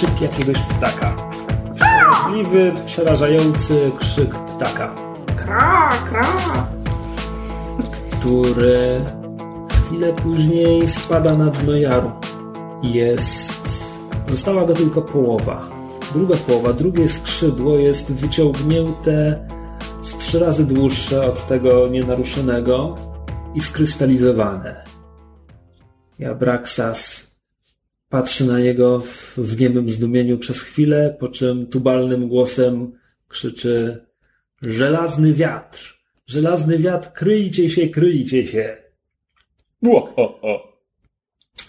krzyk jakiegoś ptaka. Możliwy, przerażający krzyk ptaka. Kra, kra. który chwilę później spada na dno jaru. Jest. Została go tylko połowa. Druga połowa, drugie skrzydło jest wyciągnięte z trzy razy dłuższe od tego nienaruszonego i skrystalizowane. I Abraxas patrzy na niego w, w niemym zdumieniu przez chwilę, po czym tubalnym głosem krzyczy Żelazny wiatr! Żelazny wiatr, kryjcie się, kryjcie się! Ło, o, o.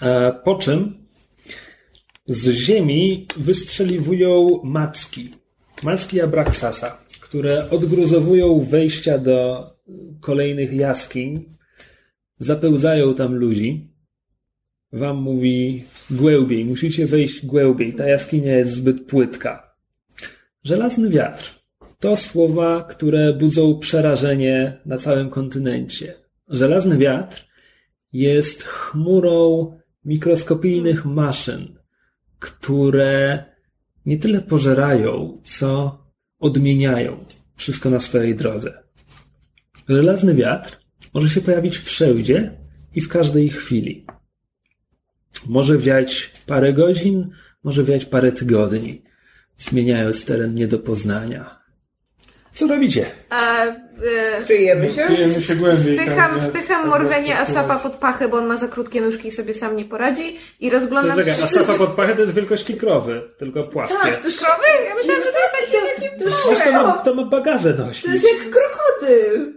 E, Po czym z ziemi wystrzeliwują macki. Macki Abraxasa, które odgruzowują wejścia do kolejnych jaskiń, zapełzają tam ludzi. Wam mówi głębiej, musicie wejść głębiej, ta jaskinia jest zbyt płytka. Żelazny wiatr. To słowa, które budzą przerażenie na całym kontynencie. Żelazny wiatr jest chmurą mikroskopijnych maszyn, które nie tyle pożerają, co odmieniają wszystko na swojej drodze. Żelazny wiatr może się pojawić wszędzie i w każdej chwili. Może wiać parę godzin, może wiać parę tygodni, zmieniając teren nie do poznania. Co robicie? A, e, Kryjemy się? Kryjemy się głębiej. wpycham, tam jest wpycham Abraxas Morwenie Asapa próbować. pod pachę, bo on ma za krótkie nóżki i sobie sam nie poradzi. I rozglądam Czekaj, się. a sapa pod pachę to jest wielkości krowy, tylko płaskie. Tak, to jest Krowy? Ja myślałam, że to jest takie takie Przecież to ma, to ma bagaże nosić. To jest jak krokodyl.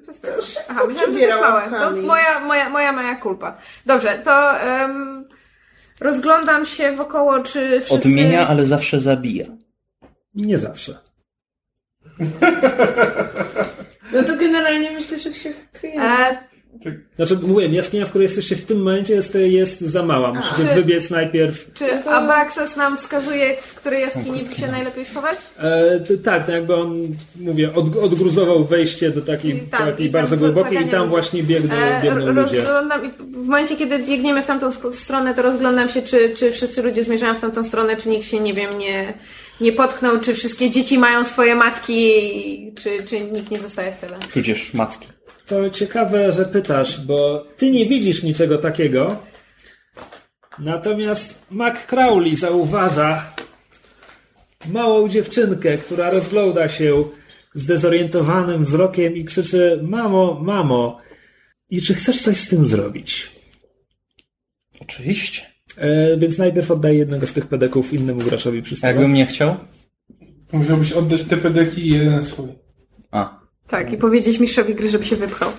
Aha, myślałam, że to jest małe. To moja, moja, moja mała kulpa. Dobrze, to em, rozglądam się wokoło, czy wszyscy... Odmienia, ale zawsze zabija. Nie zawsze. No to generalnie myślę, że się kryjemy. E, Znaczy, mówię, jaskinia, w której jesteście w tym momencie jest, jest za mała. Musicie Czy- wybiec najpierw. czy Abraxas nam wskazuje, w której jaskini by się najlepiej schować? E, t- tak, no jakby on, mówię, od, odgruzował wejście do takiej, tam- takiej bardzo głębokiej i tam właśnie biegną, E, biegną ludzie. w momencie, kiedy biegniemy w tamtą stronę, to rozglądam się, czy, czy wszyscy ludzie zmierzają w tamtą stronę, czy nikt się, nie wiem, nie, nie potknął, czy wszystkie dzieci mają swoje matki, czy, czy nikt nie zostaje w tyle. Tudzież macki. To ciekawe, że pytasz, bo ty nie widzisz niczego takiego. Natomiast Mac Crowley zauważa małą dziewczynkę, która rozgląda się zdezorientowanym wzrokiem i krzyczy: Mamo, mamo, i czy chcesz coś z tym zrobić? Oczywiście. E, więc najpierw oddaję jednego z tych pedeków innemu graczowi przy stole. jakbym nie chciał? Musiałbyś oddać te pedeki i jeden swój. Tak, i powiedzieć mistrzowi gry, żeby się wypchał.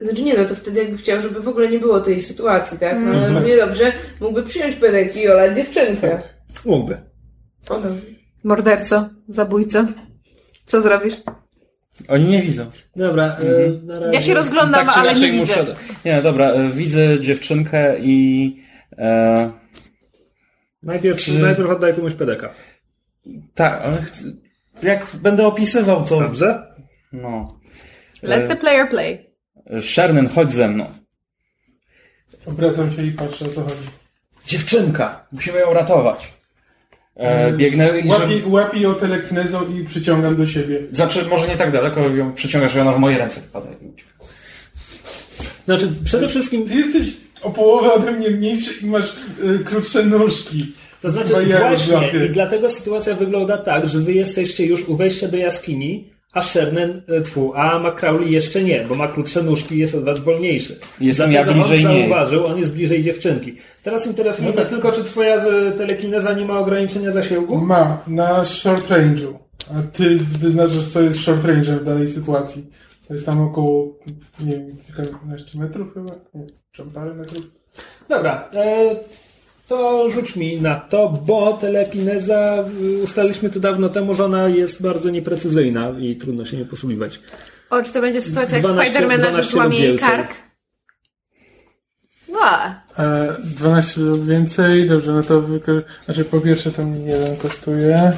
Znaczy nie, no to wtedy jakby chciał, żeby w ogóle nie było tej sytuacji, tak? No Mhm. ale równie dobrze mógłby przyjąć pedeki i olać dziewczynkę. Mógłby. O dobrze. Morderco, zabójco. Co zrobisz? Oni nie widzą. Dobra, e, na razie. Ja się rozglądam, tak ale nie widzę. muszę... Nie, dobra, e, widzę dziewczynkę i... E, Najpierw, Czy- najpierw oddaję komuś pedeka. tak, ale chcę, jak będę opisywał to... Dobrze? No. Let the player play. Sherman, chodź ze mną. Obracam się i patrzę o co chodzi. Dziewczynka, musimy ją ratować. E, biegnę i Łapię, żeby... łapię ją telekinezą i przyciągam do siebie. Znaczy, może nie tak daleko ją przyciągasz, że ona w moje ręce wpada. Znaczy, przede wszystkim Ty jesteś o połowę ode mnie mniejszy i masz y, krótsze nóżki. To znaczy ja właśnie i dlatego sytuacja wygląda tak, że wy jesteście już u wejścia do jaskini, a Sherman, e, tfu, a McCrowley jeszcze nie, bo ma krótsze nóżki i jest od was wolniejszy. Jestem Dlatego ja bliżej on zauważył, on jest bliżej dziewczynki. Teraz interesuje mnie tylko, czy twoja e, telekineza nie ma ograniczenia zasięgu? Ma na short range'u. A ty wyznaczasz, co jest short range'em w danej sytuacji. To jest tam około, nie wiem, kilkanaście metrów chyba? Nie, czy parę metrów? Dobra, e, to rzuć mi na to, bo telekineza, y, ustaliliśmy to dawno temu, że ona jest bardzo nieprecyzyjna i trudno się nie posługiwać. O, czy to będzie sytuacja jak 12 Spidermana, że 12 złamie jej kark? Ła. E, 12 lub więcej, dobrze, no to wyko- znaczy po pierwsze to mi jeden kosztuje.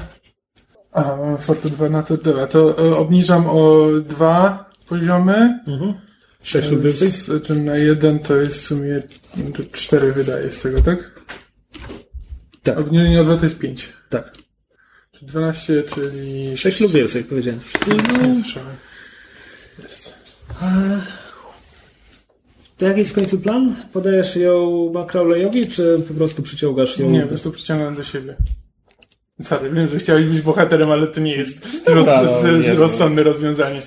Aha, mamy Fortu 2 na to, dobra, to e, obniżam o dwa poziomy. Mhm. 6 lub więcej? Z czym na jeden to jest w sumie to cztery wydaje z tego, tak? Tak. Obniżenie o 2 to jest 5. Tak. Czyli 12, czyli... 6 lub więcej, powiedziałem. Nie słyszałem. Jest. To jaki jest w końcu plan? Podajesz ją Macrauleyowi, czy po prostu przyciągasz ją? Nie, po prostu przyciągam do siebie. Sorry, wiem, że chciałeś być bohaterem, ale to nie jest roz, Dobra, no, z- Jezu. rozsądne rozwiązanie.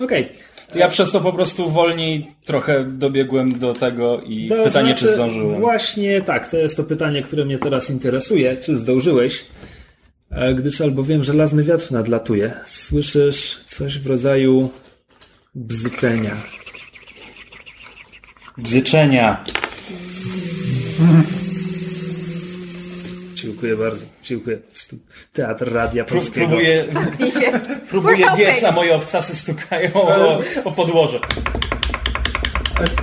Okej. To ja przez to po prostu wolniej trochę dobiegłem do tego i To pytanie, znaczy, czy zdążyłem. Właśnie tak, to jest to pytanie, które mnie teraz interesuje. Czy zdążyłeś? E, Gdyż albowiem żelazny wiatr nadlatuje. Słyszysz coś w rodzaju bzyczenia. Bzyczenia. Dziękuję bardzo. Dziękuję. Teatr Radia Polskiego. próbuję się. próbuję biec, a moje obcasy stukają o, o podłoże.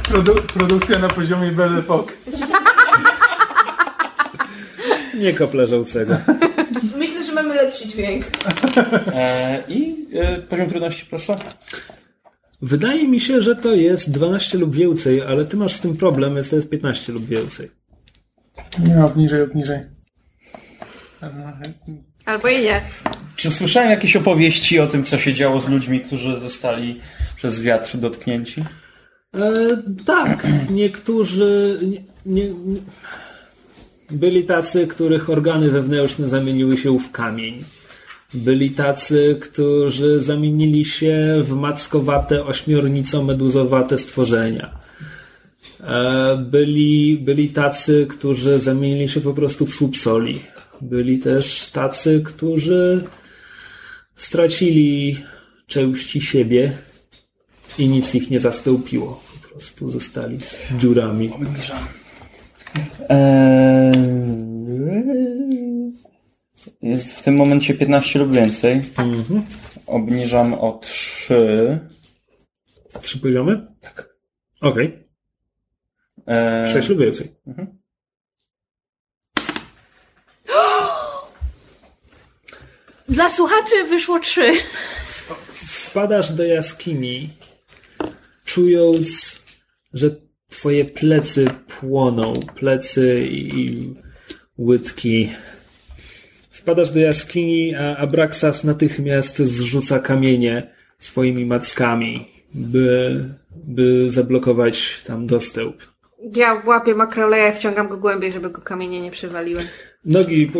Produ- produkcja na poziomie Belle Epoque. Nie kopleżącego. Myślę, że mamy lepszy dźwięk. E, I e, poziom trudności, proszę. Wydaje mi się, że to jest 12 lub więcej, ale ty masz z tym problem, więc to jest 15 lub więcej. Nie, obniżej, obniżej. Albo i nie. Czy słyszałem jakieś opowieści o tym, co się działo z ludźmi, którzy zostali przez wiatr dotknięci? E, tak, niektórzy nie, nie, nie, byli tacy, których organy wewnętrzne zamieniły się w kamień. Byli tacy, którzy zamienili się w mackowate, ośmiornico-meduzowate stworzenia. E, byli, byli tacy, którzy zamienili się po prostu w słup soli. Byli też tacy, którzy stracili części siebie i nic ich nie zastąpiło. Po prostu zostali z dziurami. Eee, jest w tym momencie 15 lub więcej. Obniżam o 3. Trzy poziomy? Tak. Okej. Eee, Sześć lub więcej. Dla słuchaczy wyszło trzy. Wpadasz do jaskini, czując, że twoje plecy płoną, plecy i łydki. Wpadasz do jaskini, a Abraxas natychmiast zrzuca kamienie swoimi mackami, by, by zablokować tam dostęp. Ja łapię makroleja i wciągam go głębiej, żeby go kamienie nie przywaliły. Nogi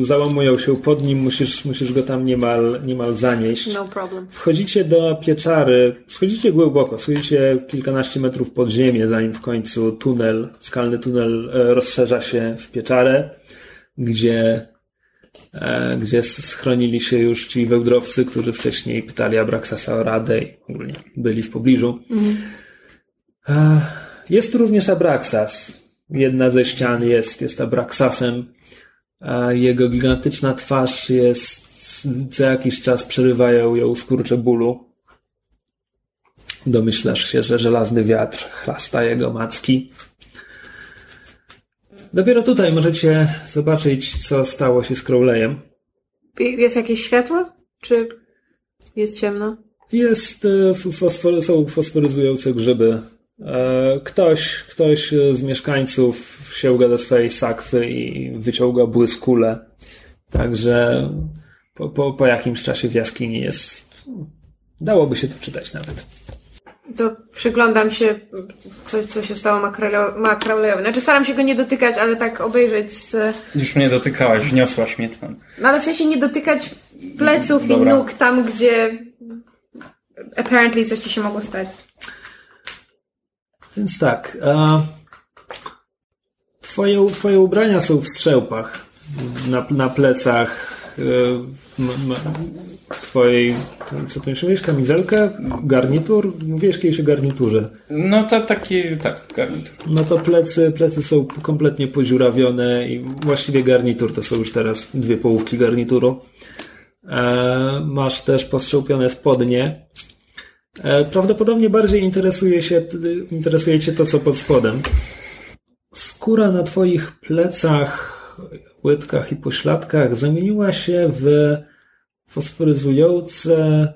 e, załamują się pod nim, musisz, musisz go tam niemal, niemal zanieść. No problem. Wchodzicie do pieczary, schodzicie głęboko, schodzicie kilkanaście metrów pod ziemię, zanim w końcu tunel, skalny tunel e, rozszerza się w pieczarę, gdzie, e, gdzie schronili się już ci wełdrowcy, którzy wcześniej pytali Abraxasa o radę i ogólnie byli w pobliżu. E, Jest również Abraxas. Jedna ze ścian jest, jest Abraxasem. A jego gigantyczna twarz jest, co jakiś czas przerywają ją skurcze bólu. Domyślasz się, że żelazny wiatr chlasta jego macki. Dopiero tutaj możecie zobaczyć, co stało się z Crowleyem. Jest jakieś światło? Czy jest ciemno? Jest, e, f- fosfor, są fosforyzujące grzyby. E, Ktoś, ktoś z mieszkańców sięga do swojej sakwy i wyciąga błyskule. Także po, po, po jakimś czasie w jaskini jest. Dałoby się to czytać nawet. To przyglądam się, co, co się stało Makrole- Makraulejowi. Znaczy staram się go nie dotykać, ale tak obejrzeć z... Już mnie dotykałaś, wniosłaś mnie tam. No ale w sensie nie dotykać pleców i Dobra. nóg tam, gdzie apparently coś ci się mogło stać. Więc tak. A twoje, twoje ubrania są w strzępach. Na, na plecach. e, W twojej. Co ty myślisz? Kamizelkę? Garnitur? Mówiłeś kiedyś o garniturze. No to taki, tak, garnitur. No to plecy, plecy są kompletnie podziurawione i właściwie garnitur to są już teraz dwie połówki garnituru. E, masz też postrzępione spodnie. E, prawdopodobnie bardziej interesuje, się, interesuje Cię to, co pod spodem. Skóra na Twoich plecach, łydkach i pośladkach zamieniła się w fosforyzujące,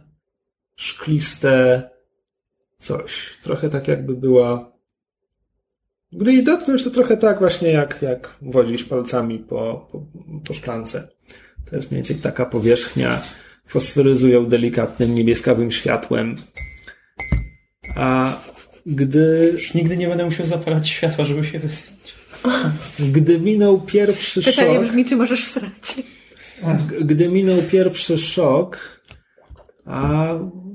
szkliste coś. Trochę tak jakby była Gdy jej dotknąć, to trochę tak właśnie jak, jak wodzisz palcami po, po, po szklance. To jest mniej więcej taka powierzchnia. Fosforyzują delikatnym niebieskawym światłem. A gdy, Już nigdy nie będę musiał zapalać światła, żeby się wysłać. gdy minął pierwszy Pytanie szok, brzmi, czy możesz srać. Gdy minął pierwszy szok, a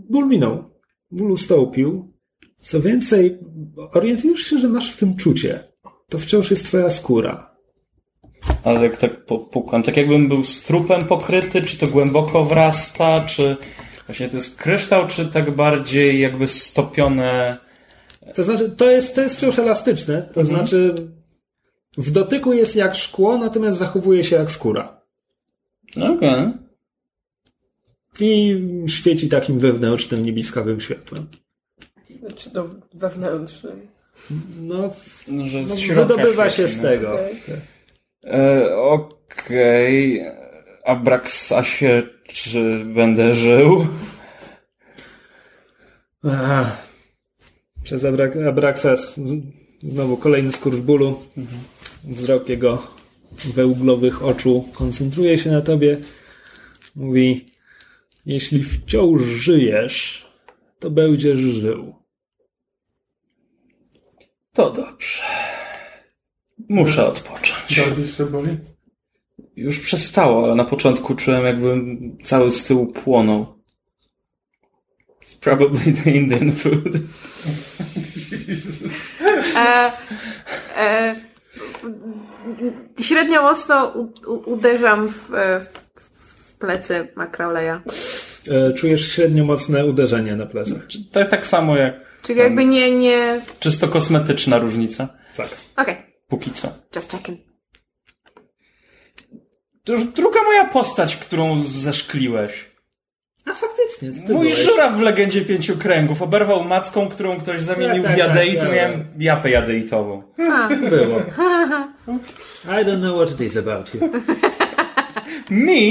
ból minął, ból ustąpił. Co więcej, orientujesz się, że masz w tym czucie. To wciąż jest twoja skóra. Ale jak tak popukam, tak jakbym był z trupem pokryty, czy to głęboko wrasta, czy właśnie to jest kryształ, czy tak bardziej jakby stopione... To znaczy, to jest, to jest wciąż elastyczne. To znaczy, w dotyku jest jak szkło, natomiast zachowuje się jak skóra. Okej. I świeci takim wewnętrznym, niebieskawym światłem. Czy to wewnętrznym? No, No, że no wydobywa się z no. tego. Okej. E, Okej. A Braksasie, czy będę żył? Ach. Przez Abrak Abraxas znowu kolejny skurcz bólu. Wzrok jego wełglowych oczu koncentruje się na tobie. Mówi, jeśli wciąż żyjesz, to będziesz żył. To dobrze. Muszę odpocząć. Bardzo się boli? Już przestało, ale na początku czułem jakbym cały z tyłu płonął. It's probably the Indian food. E, e, średnio mocno u, u, uderzam w, w plecy Macrauleya. E, czujesz średnio mocne uderzenie na plecach. Tak, tak samo jak Czyli jakby nie, nie... czysto kosmetyczna różnica. Tak. Okej, Póki co. just checking. To już druga moja postać, którą zeszkliłeś. A faktycznie, to ty Mój byłeś. żuraw w Legendzie Pięciu Kręgów oberwał macką, którą ktoś zamienił Tak, tak, w jadeit, tak, to tak. miałem japę jadeitową. Było. I don't know what it is about you. Me?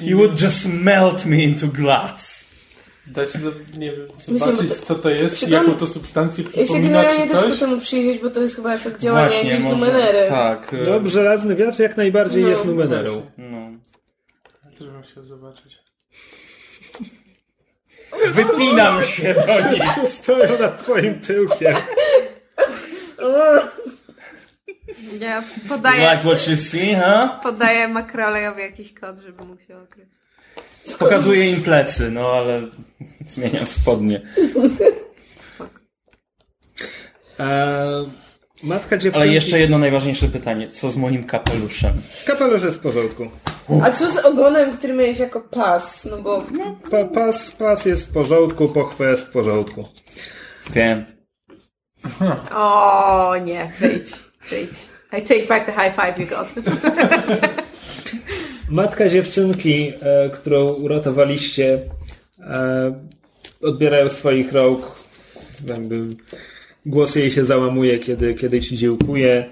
You would just melt me into glass. Da się, nie wiem, Myślę, zobaczyć bo to- co to jest, Czy jaką to substancję Ja się przypomina, generalnie też chcę temu przyjrzeć, bo to jest chyba efekt działania jakiejś numenery. Tak. e, Dobrze, żelazny wiatr jak najbardziej No, jest numenerą. No. Też bym chciał zobaczyć. Wypinam się do nich. Stoją nad twoim tyłkiem. Ja podaję, Like what you see, huh? podaję Macrauleyowi jakiś kod, żeby mógł się okryć. Pokazuję im plecy, no ale zmieniam spodnie. E, matka dziewczynki... Ale jeszcze jedno najważniejsze pytanie. Co z moim kapeluszem? Kapelusz jest w porządku. A co z ogonem, który miałeś jako pas? No bo Pa, pas, pas jest w porządku, pochwa jest w porządku. Wiem. O nie, wyjdź, wyjdź. I take back the high five you got. Matka dziewczynki, e, którą uratowaliście, e, odbierają swoich rąk. Jakby głos jej się załamuje, kiedy, kiedy ci dziękuję.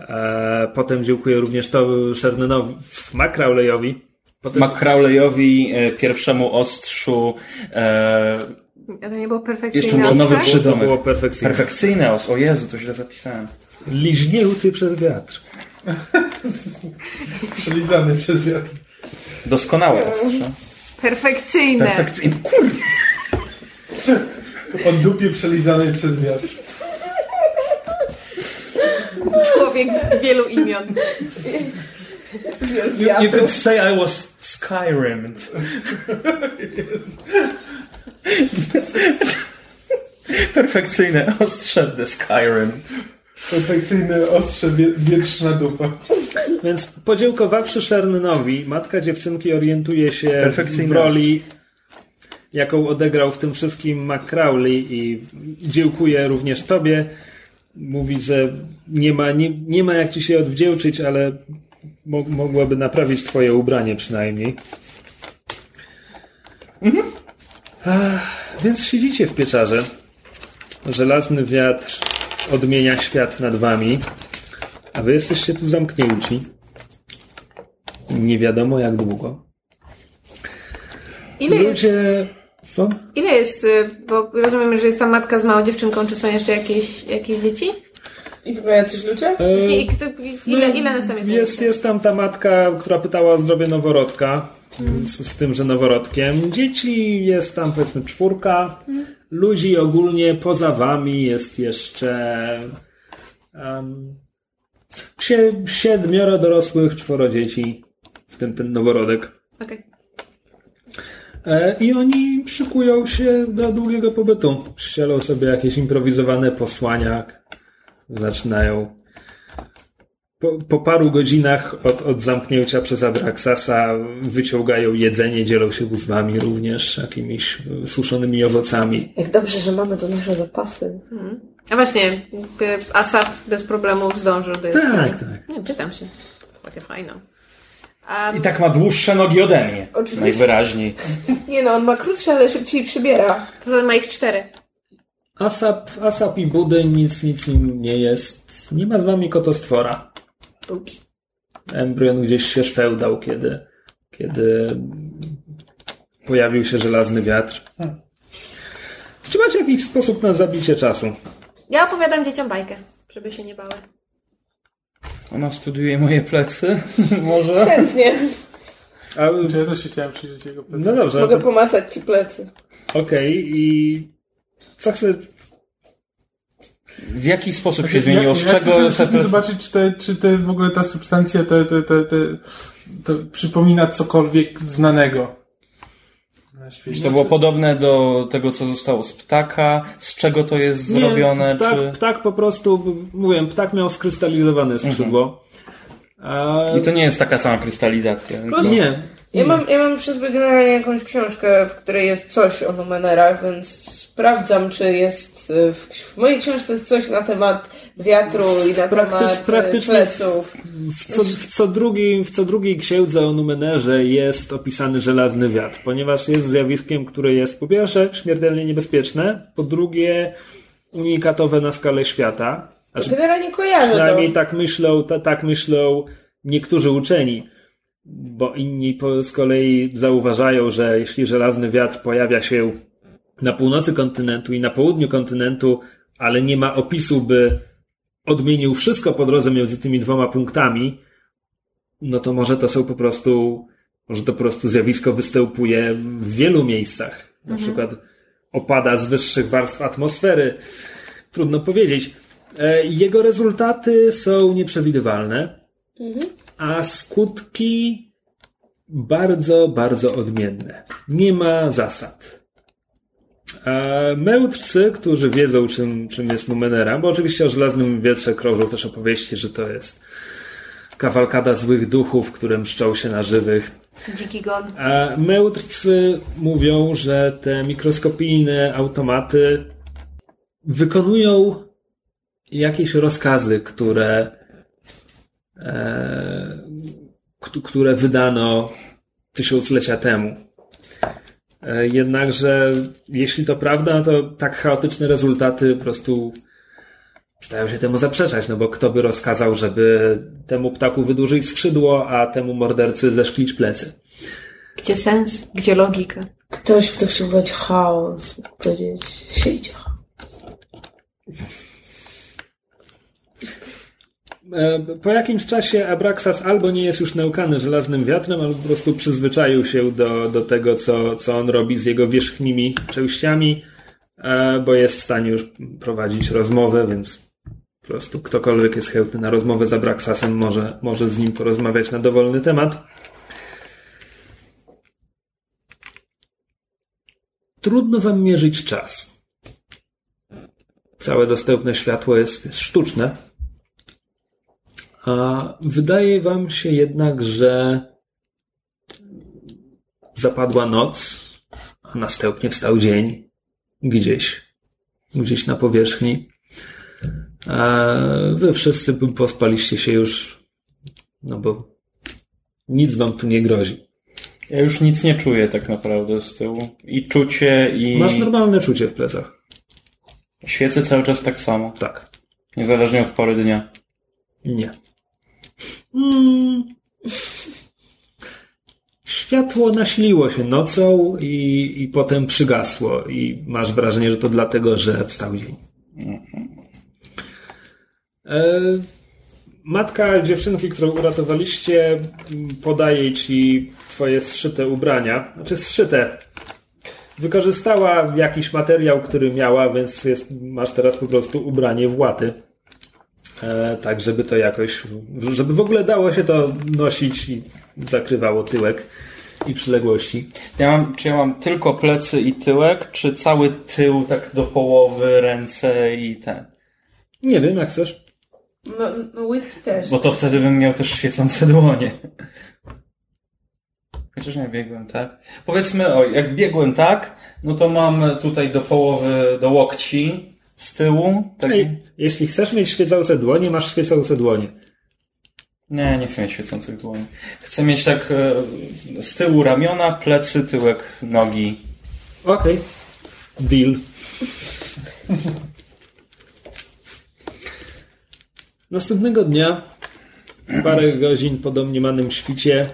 E, potem dziękuję również to Shernanowi, Macrauleyowi. Potem McCrawleyowi, e, pierwszemu ostrzu, e, to nie było Jeszcze perfekcyjne. muszę nowy ostrze? przy- to było perfekcyjne. perfekcyjny os. O Jezu, to źle zapisałem. Liźnięty przez wiatr. Przelizany przez wiatr. Doskonałe ostrze. Perfekcyjne. Perfekcyjne. Kurde. O dupie przelizanej przez wiatr. Człowiek wielu imion. You could say I was Skyrimmed. Perfekcyjne ostrze The Skyrim. Perfekcyjne ostrze wie, wietrzna dupa. Więc podziękowawszy Shernanowi, matka dziewczynki orientuje się w roli, jaką odegrał w tym wszystkim McCrowley i dziękuję również tobie. Mówi, że nie ma, nie, nie ma jak ci się odwdzięczyć, ale mo, mogłaby naprawić twoje ubranie przynajmniej. Ach, więc siedzicie w pieczarze. Żelazny wiatr odmienia świat nad wami, a wy jesteście tu zamknięci. Nie wiadomo jak długo. Ile jest? Ludzie Co? Ile jest, y, bo rozumiem, że jest ta matka z małą dziewczynką, czy są jeszcze jakieś, jakieś dzieci? I w ogóle jacyś ludzie? Właśnie, i kto, i ile, ile nas tam jest? Jest, jest tam ta matka, która pytała o zdrowie noworodka. Z, z tym, że noworodkiem. Dzieci jest tam powiedzmy czwórka. Ludzi ogólnie poza wami jest jeszcze um, sie, siedmioro dorosłych, czworo dzieci, w tym ten noworodek. Okej. E, I oni szykują się do długiego pobytu. Ścielą sobie jakieś improwizowane posłania. Zaczynają. Po, po paru godzinach od, od zamknięcia przez Abraxasa wyciągają jedzenie, dzielą się uzwami również, jakimiś suszonymi owocami. Jak dobrze, że mamy to nasze zapasy. A właśnie, ASAP bez problemu zdążył do Tak, tak. Nie, czytam się. Takie fajne. A I tak ma dłuższe nogi ode mnie. Oczywiście. Najwyraźniej. Nie no, on ma krótsze, ale szybciej przybiera. poza ma ich cztery. Asap, Asap i Budyń nic, nic im nie jest. Nie ma z wami kotostwora. Ups. Embrion gdzieś się szwełdał, kiedy, kiedy pojawił się żelazny wiatr. Czy macie jakiś sposób na zabicie czasu? Ja opowiadam dzieciom bajkę, żeby się nie bały. Ona studiuje moje plecy. Może? Chętnie. A, Czy ja też się chciałem przyjrzeć jego plecy. no dobrze, Mogę to- pomacać ci plecy. okej i co chcę... W jaki sposób się Znaczy, zmieniło? Z ja, ja czego chcę te wszystkim plecy... zobaczyć, czy, te, czy te, w ogóle ta substancja te, te, te, te, to przypomina cokolwiek znanego. Czy to było podobne do tego, co zostało z ptaka? Z czego to jest zrobione? ptak, czy... ptak po prostu, mówię, ptak miał skrystalizowane skrzydło. A, I to nie jest taka sama krystalizacja. Plus- Nie. Ja mam, ja mam sobie generalnie jakąś książkę, w której jest coś o Numenerach, więc sprawdzam, czy jest y, w, w mojej książce jest coś na temat wiatru i na Praktycz- temat y, praktycznie- pleców. W co, w, co drugi, w co drugiej księdze o Numenerze jest opisany żelazny wiatr, ponieważ jest zjawiskiem, które jest po pierwsze śmiertelnie niebezpieczne, po drugie unikatowe na skalę świata. To Znaczy, generalnie kojarzę przynajmniej to. tak myślą, ta, tak myślą niektórzy uczeni, bo inni z kolei zauważają, że jeśli żelazny wiatr pojawia się na północy kontynentu i na południu kontynentu, ale nie ma opisu, by odmienił wszystko po drodze między tymi dwoma punktami, no to może to są po prostu, może to po prostu zjawisko występuje w wielu miejscach. Na przykład opada z wyższych warstw atmosfery. Trudno powiedzieć. E, Jego rezultaty są nieprzewidywalne, a skutki bardzo, bardzo odmienne. Nie ma zasad. E, Mędrcy, którzy wiedzą, czym, czym jest Numenera, bo oczywiście o żelaznym wietrze krążą też opowieści, że to jest kawalkada złych duchów, które mszczą się na żywych. Dziki gon. A mędrcy mówią, że te mikroskopijne automaty wykonują jakieś rozkazy, które, e, które wydano tysiąclecia temu. E, jednakże, jeśli to prawda, no to tak chaotyczne rezultaty po prostu stają się temu zaprzeczać, no bo kto by rozkazał, żeby temu ptaku wydłużyć skrzydło, a temu mordercy zeszklić plecy. Gdzie sens? Gdzie logika? Ktoś, kto chciał wydać chaos, powiedzieć, siedź chaos. Po jakimś czasie Abraxas albo nie jest już nałkany żelaznym wiatrem, albo po prostu przyzwyczaił się do, do tego, co, co on robi z jego wierzchnimi częściami, e, bo jest w stanie już prowadzić rozmowę, więc po prostu ktokolwiek jest chętny na rozmowę z Abraxasem może, może z nim porozmawiać na dowolny temat. Trudno wam mierzyć czas. Całe dostępne światło jest, jest sztuczne. A wydaje wam się jednak, że zapadła noc, a następnie wstał dzień gdzieś, gdzieś na powierzchni. A wy wszyscy pospaliście się już, no bo nic wam tu nie grozi. Ja już nic nie czuję tak naprawdę z tyłu. I czucie, i Masz normalne czucie w plecach. świecę cały czas tak samo. Tak. Niezależnie od pory dnia. Nie. Mm. światło nasiliło się nocą i, i potem przygasło i masz wrażenie, że to dlatego, że wstał dzień. E, matka dziewczynki, którą uratowaliście, podaje ci twoje zszyte ubrania. Znaczy zszyte. Wykorzystała jakiś materiał, który miała, więc jest, masz teraz po prostu ubranie w łaty. Tak, żeby to jakoś, żeby w ogóle dało się to nosić i zakrywało tyłek i przyległości. Ja mam, czy ja mam tylko plecy i tyłek, czy cały tył tak do połowy, ręce i ten? Nie wiem, jak chcesz. No, no łydki też. Bo to wtedy bym miał też świecące dłonie. Chociaż nie biegłem tak. Powiedzmy, o, jak biegłem tak, no to mam tutaj do połowy, do łokci z tyłu. Taki... Ej, jeśli chcesz mieć świecące dłonie, masz świecące dłonie. Nie, nie chcę mieć świecących dłoni. Chcę mieć tak e, z tyłu ramiona, plecy, tyłek, nogi. Okej. Deal. Następnego dnia, parę godzin po domniemanym świcie,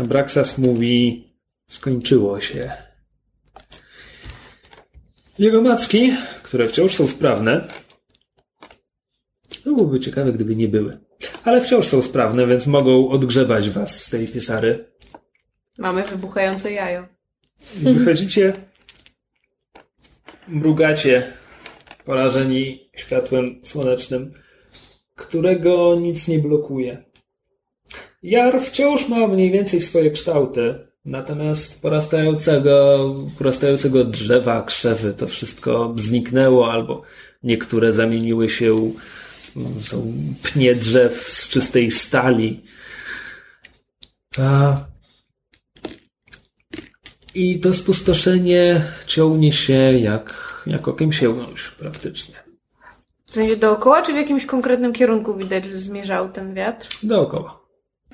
Abraxas mówi: Skończyło się. Jego macki, które wciąż są sprawne, to byłoby ciekawe, gdyby nie były. Ale wciąż są sprawne, więc mogą odgrzebać was z tej pieczary. Mamy wybuchające jajo. Wychodzicie, mrugacie, porażeni światłem słonecznym, którego nic nie blokuje. Jar wciąż ma mniej więcej swoje kształty, natomiast porastającego, porastającego drzewa, krzewy, to wszystko zniknęło, albo niektóre zamieniły się, mm, są pnie drzew z czystej stali. A i to spustoszenie ciągnie się jak, jak okiem sięgnąć praktycznie. W sensie dookoła, czy w jakimś konkretnym kierunku widać, że zmierzał ten wiatr? Dookoła.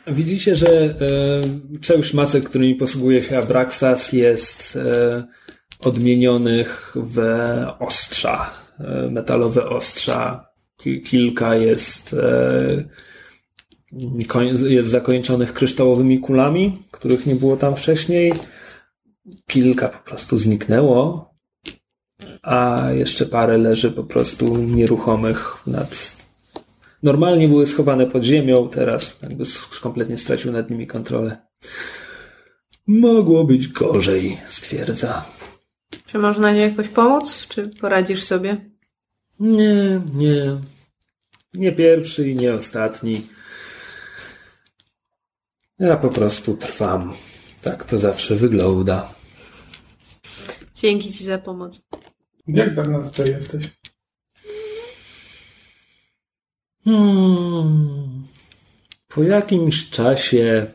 Widzicie, że e, część macek, którymi posługuje się Abraxas, jest e, odmienionych w ostrza, e, metalowe ostrza. Ki- Kilka jest, e, jest zakończonych kryształowymi kulami, których nie było tam wcześniej. Kilka po prostu zniknęło, a jeszcze parę leży po prostu nieruchomych nad normalnie były schowane pod ziemią, teraz jakby kompletnie stracił nad nimi kontrolę. Mogło być gorzej, stwierdza. Czy można ci jakoś pomóc? Czy poradzisz sobie? Nie, nie. Nie pierwszy i nie ostatni. Ja po prostu trwam. Tak to zawsze wygląda. Dzięki ci za pomoc. Jak dawno tutaj jesteś? Hmm. Po jakimś czasie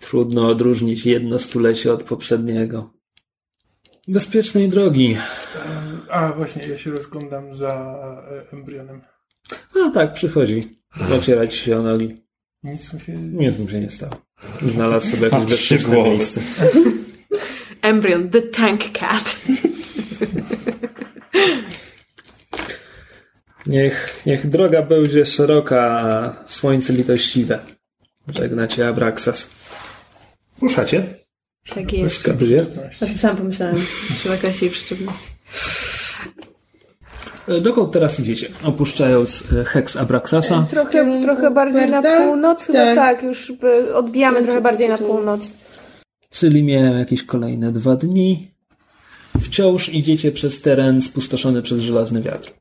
trudno odróżnić jedno stulecie od poprzedniego. Bezpiecznej drogi. A, właśnie, ja się rozglądam za e, embrionem. A tak, przychodzi. Ocierać się o nogi. Nic mi się... Nic mu się nie stało. Znalazł sobie jakieś bezpieczne miejsce. Embryon, the tank cat. Niech, niech droga będzie szeroka, a słońce litościwe. Żegna cię Abraxas. Ruszacie? Tak jest. O tym sam pomyślałem. Przy okazji jej przyczepności. E, Dokąd teraz idziecie? Opuszczając e, heks Abraxasa. Trochę, Kierunku trochę bardziej na północ? Chyba Tak. tak, już odbijamy trochę bardziej na północ. Czyli miałem jakieś kolejne dwa dni. Wciąż idziecie przez teren spustoszony przez żelazny wiatr.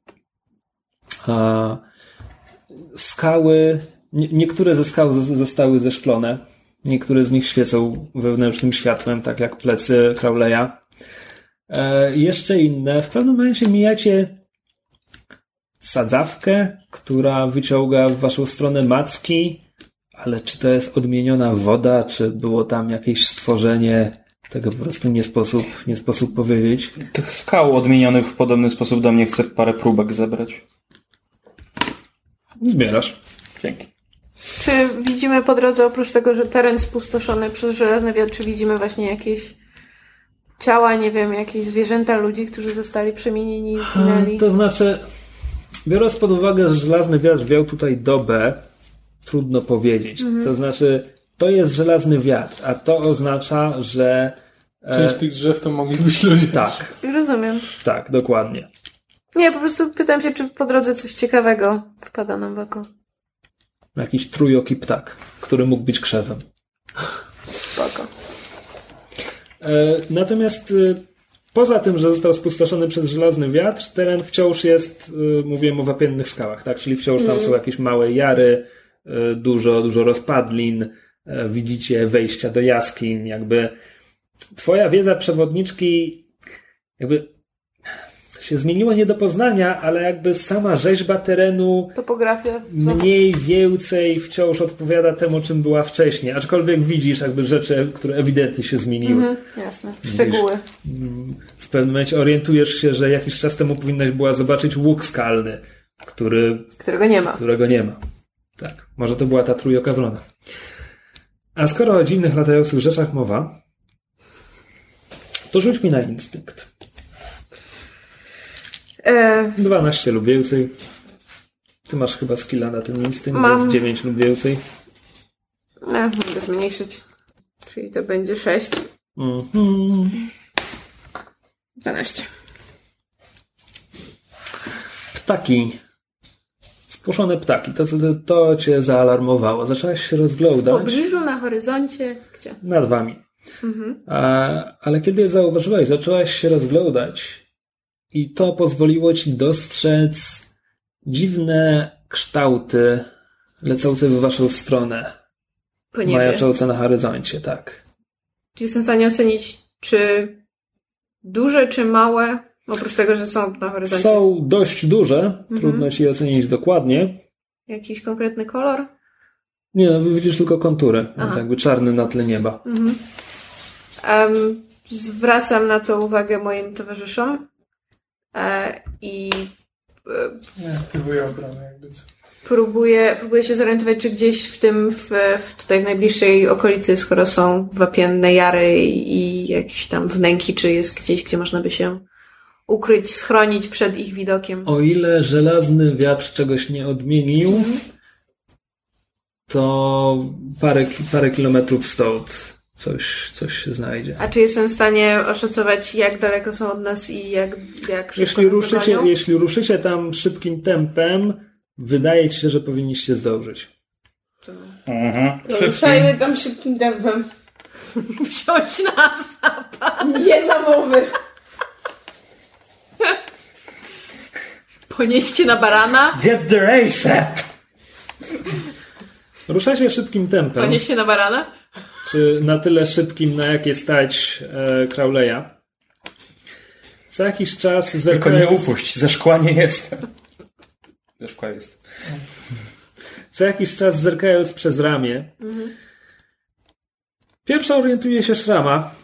A skały, nie, niektóre ze skał zostały zeszklone. Niektóre z nich świecą wewnętrznym światłem, tak jak plecy Crowleya. E, jeszcze inne. W pewnym momencie mijacie sadzawkę, która wyciąga w waszą stronę macki, ale czy to jest odmieniona woda, czy było tam jakieś stworzenie, tego po prostu nie sposób, nie sposób powiedzieć. Tych skał odmienionych w podobny sposób do mnie chcę parę próbek zebrać. Zbierasz. Dzięki. Czy widzimy po drodze, oprócz tego, że teren spustoszony przez żelazny wiatr, czy widzimy właśnie jakieś ciała, nie wiem, jakieś zwierzęta, ludzi, którzy zostali przemienieni i zginęli? To znaczy, biorąc pod uwagę, że żelazny wiatr wiał tutaj dobę, trudno powiedzieć. To znaczy, to jest żelazny wiatr, a to oznacza, że... e, Część tych drzew to mogli być ludzie. Tak, Rozumiem. tak, dokładnie. Nie, po prostu pytam się, czy po drodze coś ciekawego wpada nam w oko. Jakiś trójoki ptak, który mógł być krzewem. Spoko. E, Natomiast e, poza tym, że został spustoszony przez żelazny wiatr, teren wciąż jest, e, mówiłem o wapiennych skałach, tak? Czyli wciąż tam są jakieś małe jary, e, dużo, dużo rozpadlin, e, widzicie wejścia do jaskiń, jakby twoja wiedza przewodniczki jakby się zmieniła nie do poznania, ale jakby sama rzeźba terenu Topografia. mniej więcej wciąż odpowiada temu, czym była wcześniej. Aczkolwiek widzisz jakby rzeczy, które ewidentnie się zmieniły. Mhm, jasne. Szczegóły. W pewnym momencie orientujesz się, że jakiś czas temu powinnaś była zobaczyć łuk skalny, który, Którego nie ma. którego nie ma. Tak, może to była ta trójoka wrona. A skoro o dziwnych latających rzeczach mowa, to rzuć mi na instynkt. E, 12 lub więcej. Ty masz chyba skilla na ten instynkt, Mam. więc 9 lub więcej. e, mogę zmniejszyć. Czyli to będzie 6. Mhm. 12. Ptaki. Spłoszone ptaki. To, to, to cię zaalarmowało. Zaczęłaś się rozglądać. W pobliżu, na horyzoncie. Gdzie? nad wami. A, ale kiedy je zauważyłeś, zaczęłaś się rozglądać i to pozwoliło ci dostrzec dziwne kształty lecące w waszą stronę, majaczące na horyzoncie, tak. Jestem w stanie ocenić, czy duże, czy małe. Oprócz tego, że są na horyzoncie. Są dość duże, trudno ci je ocenić dokładnie. Jakiś konkretny kolor? Nie, no, widzisz tylko konturę, więc Aha. jakby czarny na tle nieba. Em, zwracam na to uwagę moim towarzyszom i e, Nie, aktywuję obronę jakby co. próbuję, próbuję się zorientować, czy gdzieś w tym, w, w tutaj w najbliższej okolicy, skoro są wapienne jary i, i jakieś tam wnęki, czy jest gdzieś, gdzie można by się ukryć, schronić przed ich widokiem. O ile żelazny wiatr czegoś nie odmienił, to parę, parę kilometrów stąd coś, coś się znajdzie. A czy jestem w stanie oszacować, jak daleko są od nas i jak, jak szybko Jeśli ruszycie, jeśli ruszycie tam szybkim tempem, wydaje ci się, że powinniście zdążyć. Mhm. To ruszajmy tam szybkim tempem. Wsiąść na zapad. Nie ma mowy. Ponieście na barana. Get the ASAP! Ruszacie szybkim tempem, Ponieście na barana. Czy na tyle szybkim, na jakie stać e, Crowley'a. Co jakiś czas Tylko nie zerkając, upuść, ze szkła nie jestem. Ze szkła jest. co jakiś czas zerkając przez ramię, pierwsza orientuje się szrama.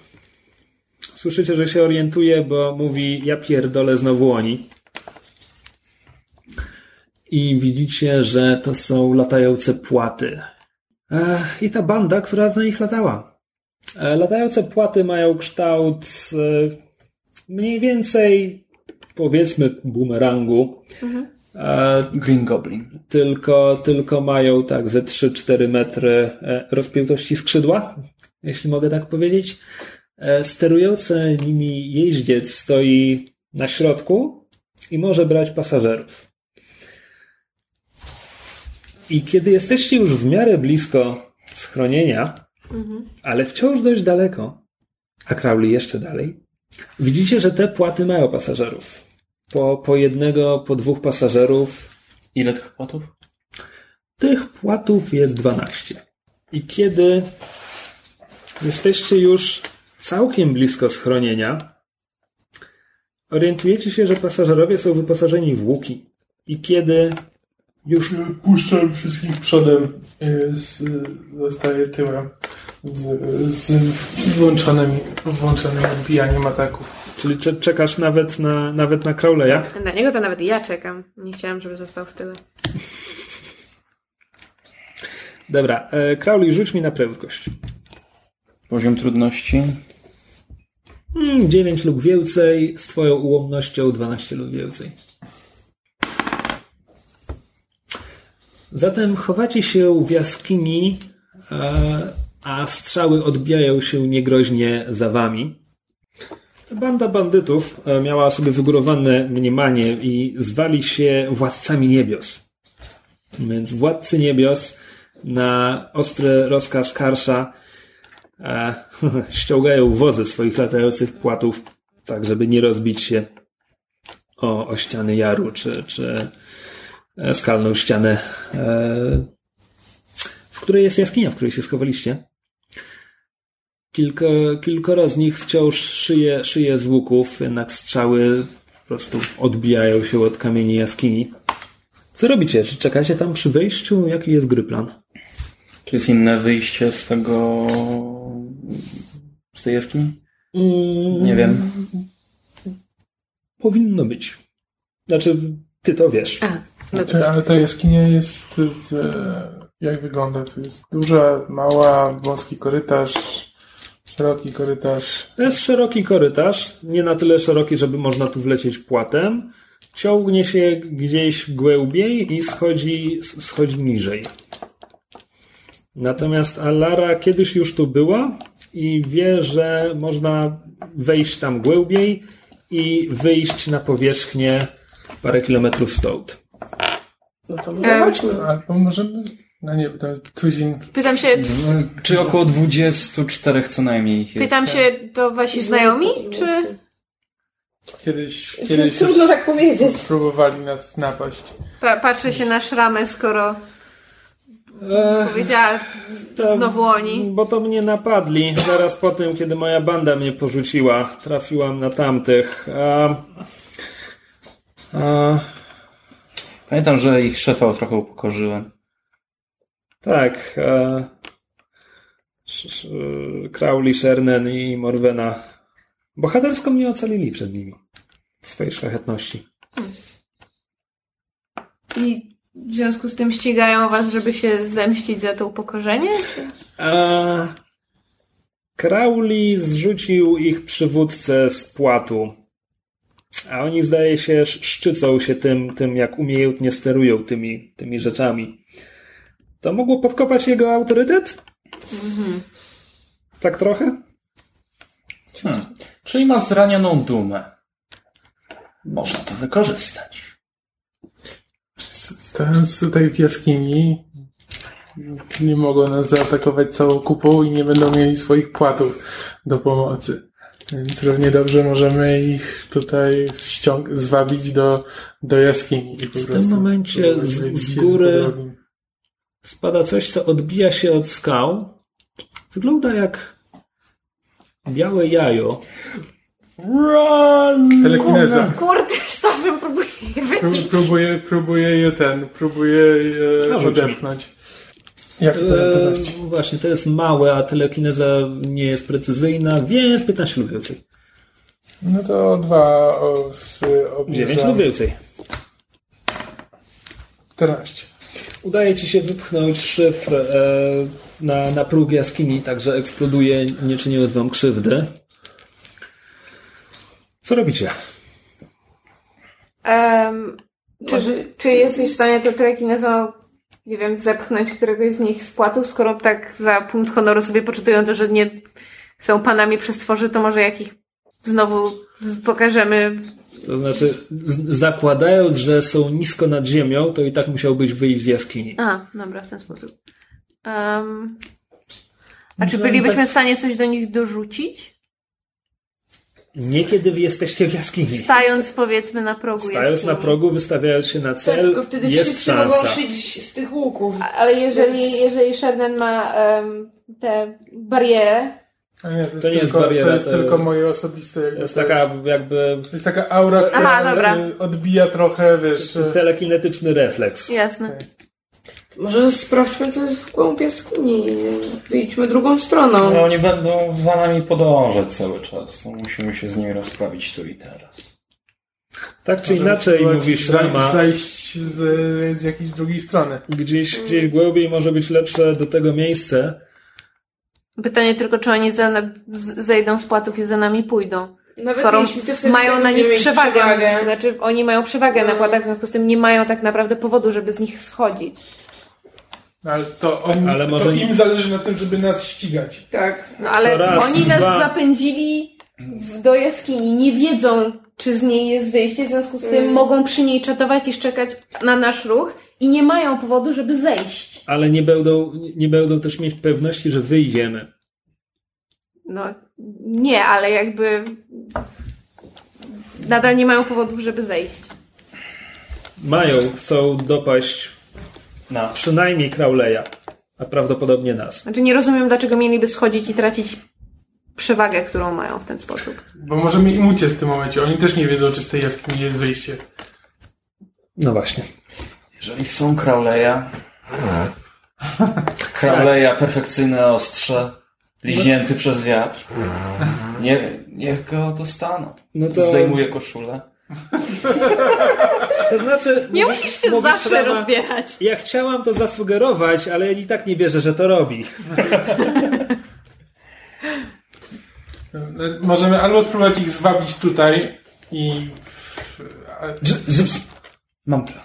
Słyszycie, że się orientuje, bo mówi ja pierdolę znowu oni. I widzicie, że to są latające płaty. I ta banda, która na nich latała. E, Latające płaty mają kształt e, mniej więcej powiedzmy bumerangu. E, Green Goblin. tylko, tylko mają tak ze 3-4 metry rozpiętości skrzydła, jeśli mogę tak powiedzieć. Sterujący nimi jeździec stoi na środku i może brać pasażerów. I kiedy jesteście już w miarę blisko schronienia, ale wciąż dość daleko, a Crowley jeszcze dalej, widzicie, że te płaty mają pasażerów. Po, po jednego, po dwóch pasażerów Ile tych płatów? tych płatów jest 12. I kiedy jesteście już całkiem blisko schronienia, orientujecie się, że pasażerowie są wyposażeni w łuki. I kiedy już Puszczam wszystkich przodem, y, z, zostaję tyłem z, z włączonymi, włączonym odbijaniem ataków. Czyli cze- czekasz nawet na, nawet na Crowley'a? Na niego to nawet ja czekam. Nie chciałam, żeby został w tyle. Dobra, e, Crowley, rzuć mi na prędkość. Poziom trudności. Hmm, 9 lub więcej, z twoją ułomnością 12 lub więcej. Zatem chowacie się w jaskini, e, a strzały odbijają się niegroźnie za wami. Banda bandytów e, miała sobie wygórowane mniemanie i zwali się władcami niebios. Więc władcy niebios na ostry rozkaz Karsza e, ściągają wozy swoich latających płatów, tak żeby nie rozbić się o, o ściany jaru, czy, czy skalną ścianę, e, w której jest jaskinia, w której się schowaliście. Kilka, kilkoro z nich wciąż szyje, szyje z łuków, jednak strzały po prostu odbijają się od kamieni jaskini. Co robicie? Czy czekacie tam przy wejściu? Jaki jest gry plan? Czy jest inne wyjście z tego... z tej jaskini? Nie wiem. Powinno być. Znaczy, ty to wiesz. A, no Znaczy, ale ta jaskinia jest... e, Jak wygląda? To jest duża, mała, wąski korytarz, szeroki korytarz. To jest szeroki korytarz, nie na tyle szeroki, żeby można tu wlecieć płatem. Ciągnie się gdzieś głębiej i schodzi, schodzi niżej. Natomiast Alara kiedyś już tu była i wie, że można wejść tam głębiej i wyjść na powierzchnię parę kilometrów stąd. No to może Em, chodźmy. Albo możemy... No nie, to tuzin. Pytam się, Czy około 24 co najmniej jest? pytam się, to wasi znajomi, czy Kiedyś, kiedyś Trudno tak powiedzieć. próbowali nas napaść. pa, patrzę się na szramę, skoro Ech, powiedziała to- znowu oni. Bo to mnie napadli. Zaraz po tym, kiedy moja banda mnie porzuciła, trafiłam na tamtych. A, a, Pamiętam, że ich szefa trochę upokorzyłem. tak. Sz- Crowley, Shernen i Morwena bohatersko mnie ocalili przed nimi. W swojej szlachetności. I w związku z tym ścigają was, żeby się zemścić za to upokorzenie? A Crowley zrzucił ich przywódcę z płatu. A oni, zdaje się, sz- szczycą się tym, tym jak umiejętnie sterują tymi, tymi rzeczami. To mogło podkopać jego autorytet? Tak trochę? Hmm. Czyli ma zranioną dumę. Można to wykorzystać. Stojąc tutaj w jaskini, nie mogą nas zaatakować całą kupą i nie będą mieli swoich płatów do pomocy. Więc równie dobrze możemy ich tutaj ściąg- zwabić do, do jaskini. I po W tym momencie z- z góry-. Spada coś, co odbija się od skał. Wygląda jak białe jajo. Telekineza. Kurde, stawem próbuję je wybić. Próbuję, próbuję je ten, próbuję je No, rzuć mi. odepchnąć. Jak E, właśnie, to jest małe, a telekineza nie jest precyzyjna, więc 15 lub więcej. No to dwa o, z, 9 obniżam. lub więcej. 14. Udaje ci się wypchnąć szyfr e, na, na próg jaskini, także eksploduje, nie czyniąc wam krzywdy. Co robicie? Em, czy, czy jesteś w stanie to telekinezą, nie wiem, zepchnąć któregoś z nich z płatów, skoro tak za punkt honoru sobie poczytują to, że nie są panami przestworzy, to może jak ich znowu pokażemy. To znaczy, zakładając, że są nisko nad ziemią, to i tak musiałbyś wyjść z jaskini. A, dobra, w ten sposób. Em, a czy bylibyśmy tak- w stanie coś do nich dorzucić? Nie kiedy wy jesteście w jaskini. Stając powiedzmy na progu Stając jaskini. na progu, wystawiając się na Tak, cel, tylko wtedy jest wszyscy mogą szyć z tych łuków. Ale jeżeli, jeżeli Sherden ma em, tę barierę, A nie, to jest, To nie jest tylko, bariera, to jest to- tylko moje osobiste. Jakby To jest taka jakby To jest taka aura, która Aha, dobra. odbija trochę, wiesz. telekinetyczny refleks. jasne. Może sprawdźmy, co jest w głąb jaskini. Wyjdźmy drugą stroną. No oni będą za nami podążać cały czas. No, musimy się z nimi rozprawić tu i teraz. Tak czy możemy inaczej, mówisz sama, Zajść z, z jakiejś drugiej strony. gdzieś, gdzieś głębiej może być lepsze do tego miejsce. Pytanie tylko, czy oni za, zejdą z płatów i za nami pójdą. Nawet Skoro mają na nich przewagę. przewagę. Znaczy, oni mają przewagę na No. płatach, w związku z tym nie mają tak naprawdę powodu, żeby z nich schodzić. Ale to, oni, Ale może to nie- im zależy na tym, żeby nas ścigać. Tak. No ale raz, oni nas dwa. zapędzili w, do jaskini, nie wiedzą, czy z niej jest wyjście, w związku z tym mogą przy niej czatować i szczekać na nasz ruch i nie mają powodu, żeby zejść. Ale nie będą, nie będą też mieć pewności, że wyjdziemy. No nie, ale jakby nadal nie mają powodów, żeby zejść. Mają, chcą dopaść Nas. przynajmniej Crowleya, a prawdopodobnie nas. Znaczy nie rozumiem, dlaczego mieliby schodzić i tracić przewagę, którą mają w ten sposób. Bo możemy im uciec w tym momencie. Oni też nie wiedzą, czy z tej jaskini jest wyjście. No właśnie. Jeżeli chcą Crowleya. Crowleya, perfekcyjne ostrze, liźnięty przez wiatr. Nie, niech go dostaną. No to- Zdejmuję koszulę. To znaczy... Nie mówisz- musisz się mówisz, zawsze Rama, rozbierać. Ja chciałam to zasugerować, ale i tak nie wierzę, że to robi. Możemy albo spróbować ich zwabić tutaj i... Mam plan.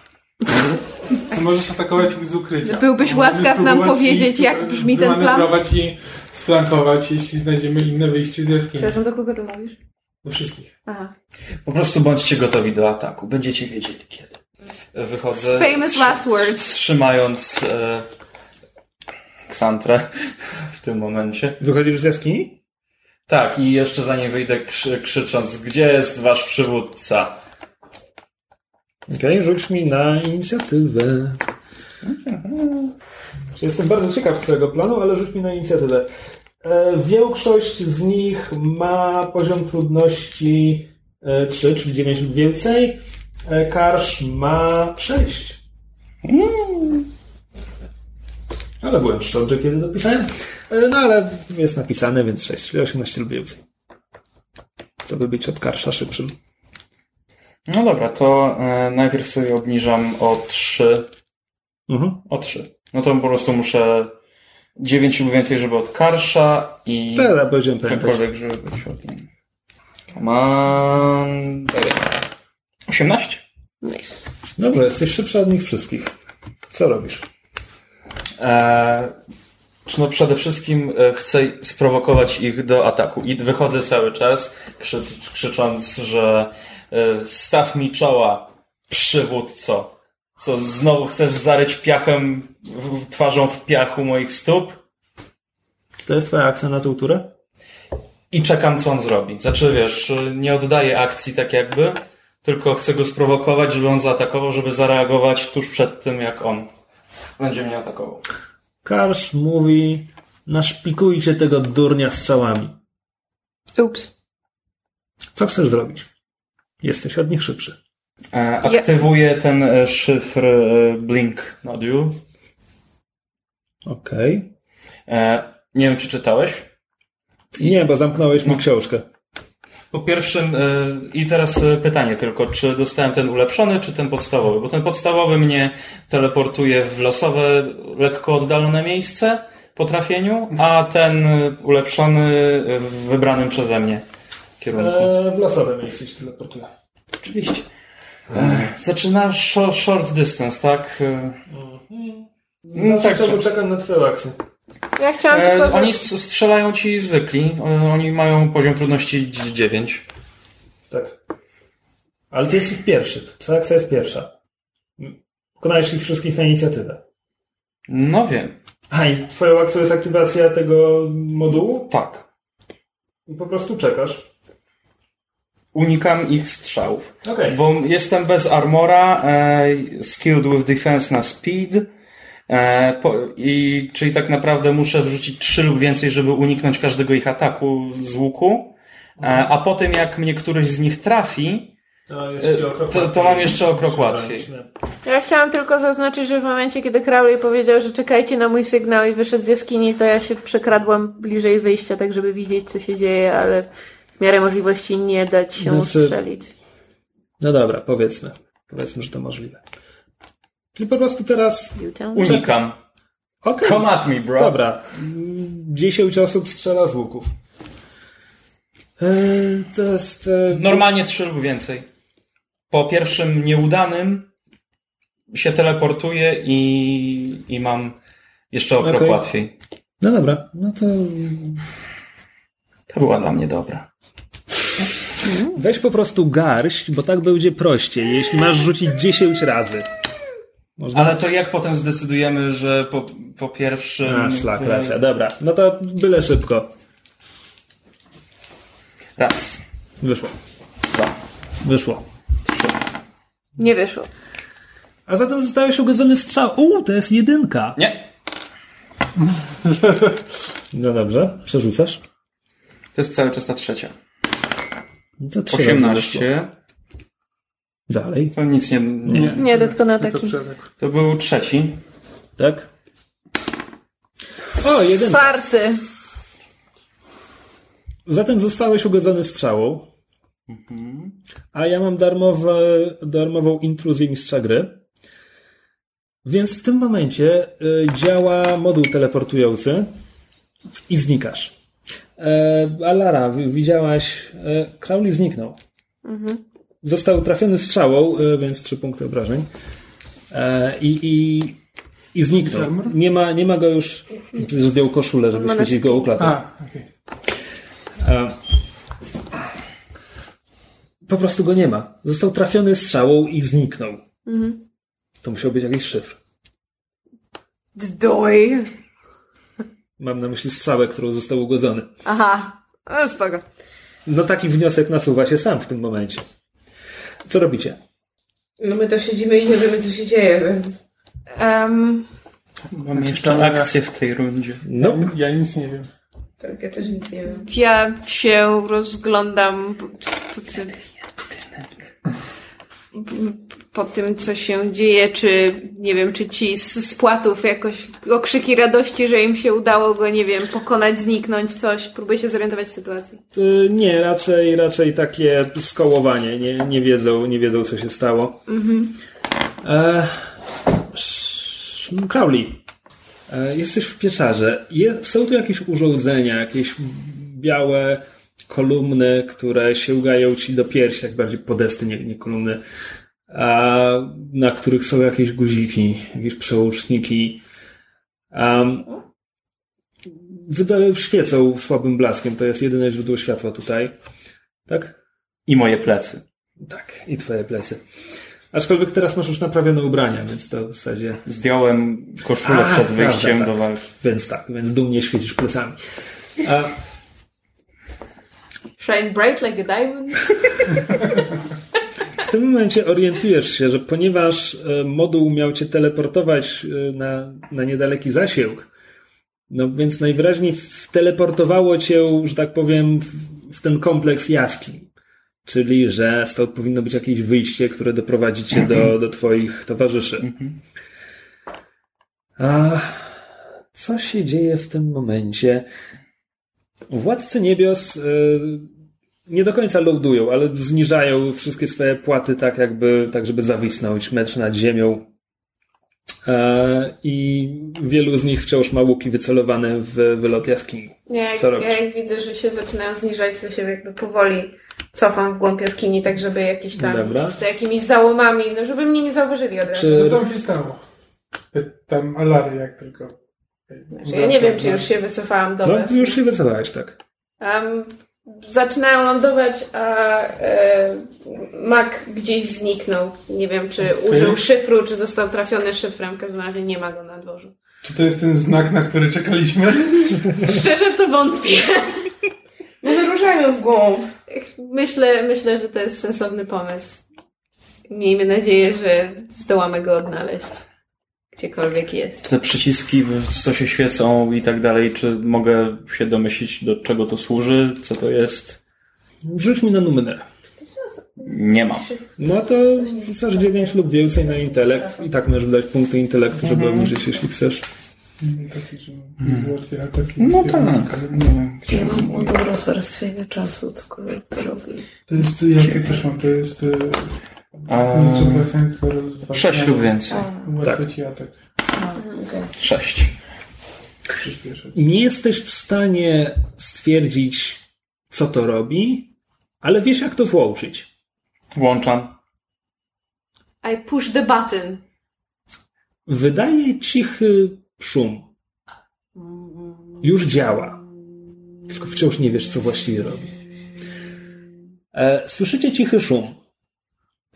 Możesz atakować ich z ukrycia. Byłbyś łaskaw nam powiedzieć, ich jak brzmi ten plan? i sflankować, jeśli znajdziemy inne wyjście z jaskini. Przepraszam, do kogo ty mówisz? Do wszystkich. Aha. Po prostu bądźcie gotowi do ataku. Będziecie wiedzieli kiedy. Wychodzę. Famous last words. Trzymając e, Ksantrę w tym momencie. Wychodzisz z jaskini? Tak, i jeszcze zanim wyjdę krzy, krzycząc, gdzie jest wasz przywódca? Okej, rzuć mi na inicjatywę. Jestem bardzo ciekaw twojego planu, ale rzuć mi na inicjatywę. E, Większość z nich ma poziom trudności e, 3, czyli 9 lub więcej. E, Karsz ma 6. Ale byłem szczodry, kiedy dopisałem. E, No ale jest napisane, więc 6, czyli 18 lub więcej. Co by być od Karsza szybszym? No dobra, to najpierw sobie obniżam o 3. Mhm. O 3. No to po prostu muszę 9 lub więcej, żeby od Karsza i Dobra, będziemy pamiętać. cokolwiek, żeby być od nim. Mam 18. Nice. Dobrze, jesteś szybszy od nich wszystkich. Co robisz? E, czy no przede wszystkim e, chcę sprowokować ich do ataku i wychodzę cały czas krzy, krzycząc, że e, staw mi czoła, przywódco. Co, znowu chcesz zaryć piachem, w, twarzą w piachu moich stóp? Czy to jest twoja akcja na tą turę? I czekam, co on zrobi. Znaczy, wiesz, nie oddaję akcji tak jakby, tylko chcę go sprowokować, żeby on zaatakował, żeby zareagować tuż przed tym, jak on będzie mnie atakował. Karsz mówi, naszpikujcie tego durnia strzałami. Ups. Co chcesz zrobić? Jesteś od nich szybszy. E, aktywuję ten e, szyfr e, Blink Nodule. Okej. E, nie wiem, czy czytałeś. Nie, bo zamknąłeś mi książkę. Po pierwszym, i teraz pytanie tylko, czy dostałem ten ulepszony, czy ten podstawowy? Bo ten podstawowy mnie teleportuje w losowe, lekko oddalone miejsce po trafieniu, a ten ulepszony w wybranym przeze mnie kierunku. Eee, w losowe miejsce się teleportuję. Oczywiście. Zaczyna sho- short distance, tak? E, No tak, tak, tak. czekam na twoją akcję. Ja chciałam E, tylko... oni st- strzelają ci zwykli. E, oni mają poziom trudności 9. Tak. Ale ty jesteś pierwszy. Twoja akcja jest pierwsza. Pokonajesz ich wszystkich na inicjatywę. No wiem. A i twoją akcją jest aktywacja tego modułu? Tak. I po prostu czekasz. Unikam ich strzałów. Okej. Bo jestem bez armora, e, skilled with defense na speed. E, po, i, czyli tak naprawdę muszę wrzucić 3 lub więcej, żeby uniknąć każdego ich ataku z łuku. E, a po tym, jak mnie któryś z nich trafi, To, to- to mam jeszcze o krok łatwiej. Ja chciałam tylko zaznaczyć, że w momencie, kiedy Crowley powiedział, że czekajcie na mój sygnał i wyszedł z jaskini, to ja się przekradłam bliżej wyjścia, tak żeby widzieć, co się dzieje, ale w miarę możliwości nie dać się Znaczy- ustrzelić. No dobra, powiedzmy. Powiedzmy, że to możliwe. Czyli po prostu teraz... Unikam. Okej. Come at me, bro. Dobra. Mm, 10 osób strzela z łuków. Eee, to jest... E, Normalnie 3 lub więcej. Po pierwszym nieudanym się teleportuję i, i mam Jeszcze o krok Okej. łatwiej. No dobra, no to To była dla mnie dobra. Weź po prostu garść, bo tak będzie prościej, jeśli masz rzucić 10 razy. Można... Ale to jak potem zdecydujemy, że po, po pierwszym... A, szlak, racja, dobra. No to byle szybko. Raz, Wyszło. dwa, Wyszło. trzy. Nie wyszło. A zatem zostałeś ugodzony strzał. U, to jest jedynka. Nie, No dobrze, przerzucasz. to jest cały czas ta trzecia. No To trzy razy wyszło. 18. Dalej, To nic nie... nie. Nie, to tylko na taki. To był trzeci. tak? O, jedynka. Czwarty. Zatem zostałeś ugodzony strzałą. A ja mam darmowe, darmową intruzję mistrza gry. Więc w tym momencie y, działa moduł teleportujący i znikasz. E, Alara, wi- widziałaś, e, Crowley zniknął. Został trafiony strzałą, e, więc trzy punkty obrażeń. E, I, i, i zniknął. Nie ma, nie ma go już. Zdjął koszulę, żeby świecić go. A. E, Po prostu go nie ma. Został trafiony strzałą i zniknął. To musiał być jakiś szyfr. Doj. Mam na myśli strzałę, którą został ugodzony. Aha. O, spoko. No taki wniosek nasuwa się sam w tym momencie. Co robicie? No my to siedzimy i nie wiemy, co się dzieje, więc... Um, Mam jeszcze akcję w tej rundzie. No, Ja nic nie wiem. Tak, ja też nic nie wiem. ja się rozglądam po, po, tym, po tym, co się dzieje, czy nie wiem, czy ci z, z płatów jakoś okrzyki radości, że im się udało go, nie wiem, pokonać, zniknąć, coś. Próbuję się zorientować w sytuacji. y, nie, raczej, raczej takie skołowanie. Nie, nie, wiedzą, nie wiedzą, co się stało. E, sz- Crowley, e, jesteś w pieczarze. Je, są tu jakieś urządzenia, jakieś białe kolumny, które sięgają ci do piersi, tak bardziej podesty, nie, nie kolumny, na których są jakieś guziki, jakieś przełączniki. Um, wyda- świecą słabym blaskiem, to jest jedyne źródło światła tutaj. Tak? I moje plecy. Tak, i twoje plecy. Aczkolwiek teraz masz już naprawione ubrania, więc to w zasadzie. Zdjąłem koszulę A, przed prawda, wyjściem tak. do walki. Więc tak, więc dumnie świecisz plecami. A, Shine bright like a diamond. w tym momencie orientujesz się, że ponieważ e, moduł miał cię teleportować e, na, na niedaleki zasięg, no więc najwyraźniej teleportowało cię, że tak powiem, w, ten kompleks jaskiń. Czyli, że stąd powinno być jakieś wyjście, które doprowadzi cię do, do twoich towarzyszy. A co się dzieje w tym momencie? Władcy niebios y, nie do końca loadują, ale zniżają wszystkie swoje płaty tak jakby, tak żeby zawisnąć metr nad ziemią. E, I wielu z nich wciąż ma łuki wycelowane w wylot jaskini. Ja jak, ja jak widzę, że się zaczynają zniżać, to się jakby powoli cofam w głąb jaskini, tak żeby jakieś tam, Dobra. z jakimiś załomami, no żeby mnie nie zauważyli od razu. Czy Co tam się stało? Pytam Alary, jak tylko. Znaczy, ja nie wiem, czy już się wycofałam do no, już się wycofałeś, tak. Um, zaczynają lądować, a e, Mac gdzieś zniknął. Nie wiem, czy użył szyfru, czy został trafiony szyfrem. W każdym razie nie ma go na dworzu. Czy to jest ten znak, na który czekaliśmy? Szczerze w to wątpię. Może ruszajmy w głąb. Myślę, myślę, że to jest sensowny pomysł. Miejmy nadzieję, że zdołamy go odnaleźć. Gdziekolwiek jest. Te przyciski, w- co się świecą i tak dalej, czy mogę się domyślić, do czego to służy, co to jest? Rzuć mi na numer. Nie mam. No to rzucasz 9 lub więcej na intelekt i tak możesz dać punkty intelektu, żeby obniżyć, jeśli chcesz. Taki, że ułatwia ataki. No tak. Nie. Ja mam moduł rozwarstwienia czasu, cokolwiek to robi. To jest, ja to też mam, to jest... sześć lub więcej. Ułatwia ci atak. A, okej. Sześć. Nie jesteś w stanie stwierdzić, co to robi, ale wiesz, jak to włączyć. Włączam. I push the button. Wydaje cichy szum. Już działa. Tylko wciąż nie wiesz, co właściwie robi. E, słyszycie cichy szum.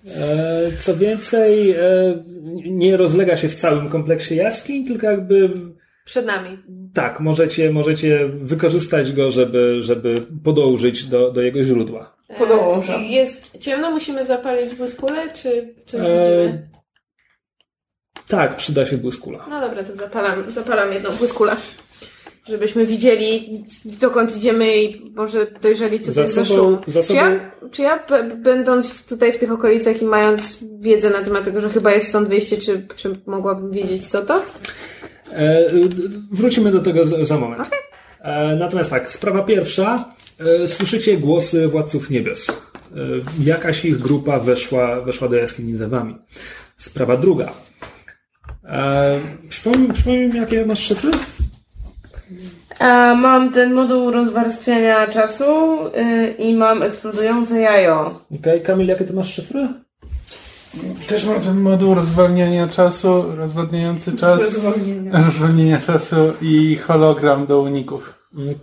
E, co więcej, e, nie rozlega się w całym kompleksie jaskiń, tylko jakby Przed nami. tak, możecie, możecie wykorzystać go, żeby, żeby podążyć do, do jego źródła. E, Jest ciemno, musimy zapalić błyskule, czy coś E, widzimy? tak, przyda się błyskula. No dobra, to zapalam, zapalam jedną błyskulę. Żebyśmy widzieli, dokąd idziemy i może dojrzeli, co Za to jest za sobą- szum. za Czy ja, sobą- czy ja będąc tutaj w tych okolicach i mając wiedzę na temat tego, że chyba jest stąd wyjście, czy, czy mogłabym wiedzieć, co to? E, wrócimy do tego za, za moment. E, natomiast tak, sprawa pierwsza. E, słyszycie głosy władców niebios. E, jakaś ich grupa weszła, weszła do jaskini za wami. Sprawa druga. E, przypomnij, przypomnij mi, jakie masz szyfry? A mam ten moduł rozwarstwiania czasu y, i mam eksplodujące jajo. Okej, Kamil, jakie ty masz szyfry? Też mam ten moduł rozwalniania czasu, rozwadniający czas, rozwalnienia czasu i hologram do uników.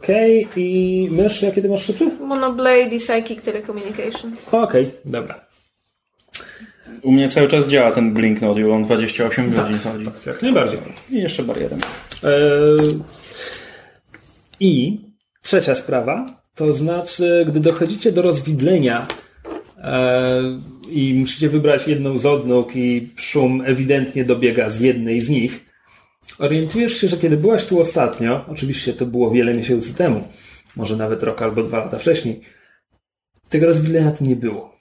Okej, i mysz, jakie ty masz szyfry? Monoblade i Psychic Telecommunication. Okej, dobra. U mnie cały czas działa ten Blink Nodule, on 28 godzin chodzi. Jak najbardziej. I jeszcze barierem. E, I trzecia sprawa, to znaczy, gdy dochodzicie do rozwidlenia e, i musicie wybrać jedną z odnóg i szum ewidentnie dobiega z jednej z nich, orientujesz się, że kiedy byłaś tu ostatnio, oczywiście to było wiele miesięcy temu, może nawet rok albo dwa lata wcześniej, tego rozwidlenia tu nie było.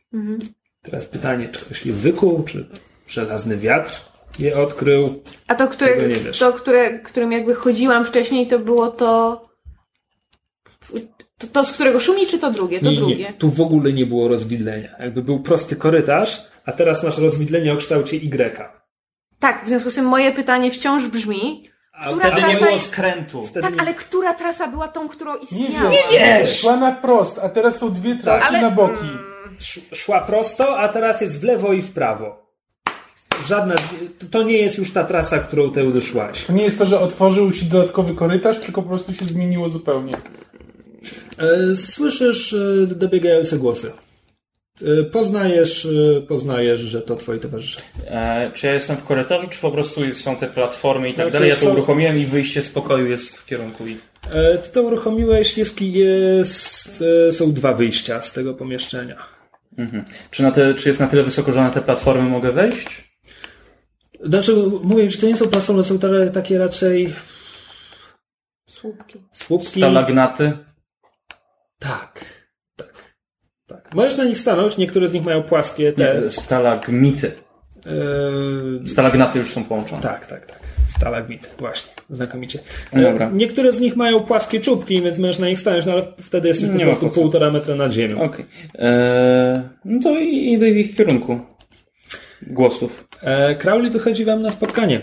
Teraz pytanie, czy ktoś je wykuł, czy żelazny wiatr je odkrył. A to, które, to które, którym jakby chodziłam wcześniej, to było to, to, to z którego szumi, czy to drugie? To Nie, drugie. nie, tu w ogóle nie było rozwidlenia. Jakby był prosty korytarz, a teraz masz rozwidlenie o kształcie Y. Tak, w związku z tym moje pytanie wciąż brzmi, A Która wtedy trasa nie było jest- skrętu. wtedy tak, nie, ale która trasa była tą, którą Nie istniała? wiesz! Szła na prost, a teraz są dwie trasy Ale- na boki. sz- szła prosto, a teraz jest w lewo i w prawo. Żadna, to nie jest już ta trasa, którą ty szłaś. To nie jest to, że otworzył się dodatkowy korytarz, tylko po prostu się zmieniło zupełnie. E, Słyszysz e, dobiegające głosy. E, Poznajesz, poznajesz, że to twoi towarzysze. E, czy ja jestem w korytarzu, czy po prostu są te platformy i tak Znaczy, dalej? Ja to są- uruchomiłem i wyjście z pokoju jest w kierunku ich. E, Ty to uruchomiłeś, jest, jest, e, są dwa wyjścia z tego pomieszczenia. Mhm. Czy, na te, czy jest na tyle wysoko, że na te platformy mogę wejść? Znaczy, mówię, że to nie są platformy, są te, takie raczej Słupki. słupki. Stalagnaty? Tak, tak, tak. Możesz na nich stanąć, niektóre z nich mają płaskie te... Nie, stalagmity. e, Stalagnaty już są połączone. tak, tak, tak. Stalagmit, właśnie, znakomicie. No dobra. E, Niektóre z nich mają płaskie czubki, więc możesz na nich stanąć, no ale wtedy jesteś po Nie prostu półtora metra nad ziemią. Okej. Eee, No to i- idę w ich kierunku. Głosów. E, Crowley wychodzi wam na spotkanie.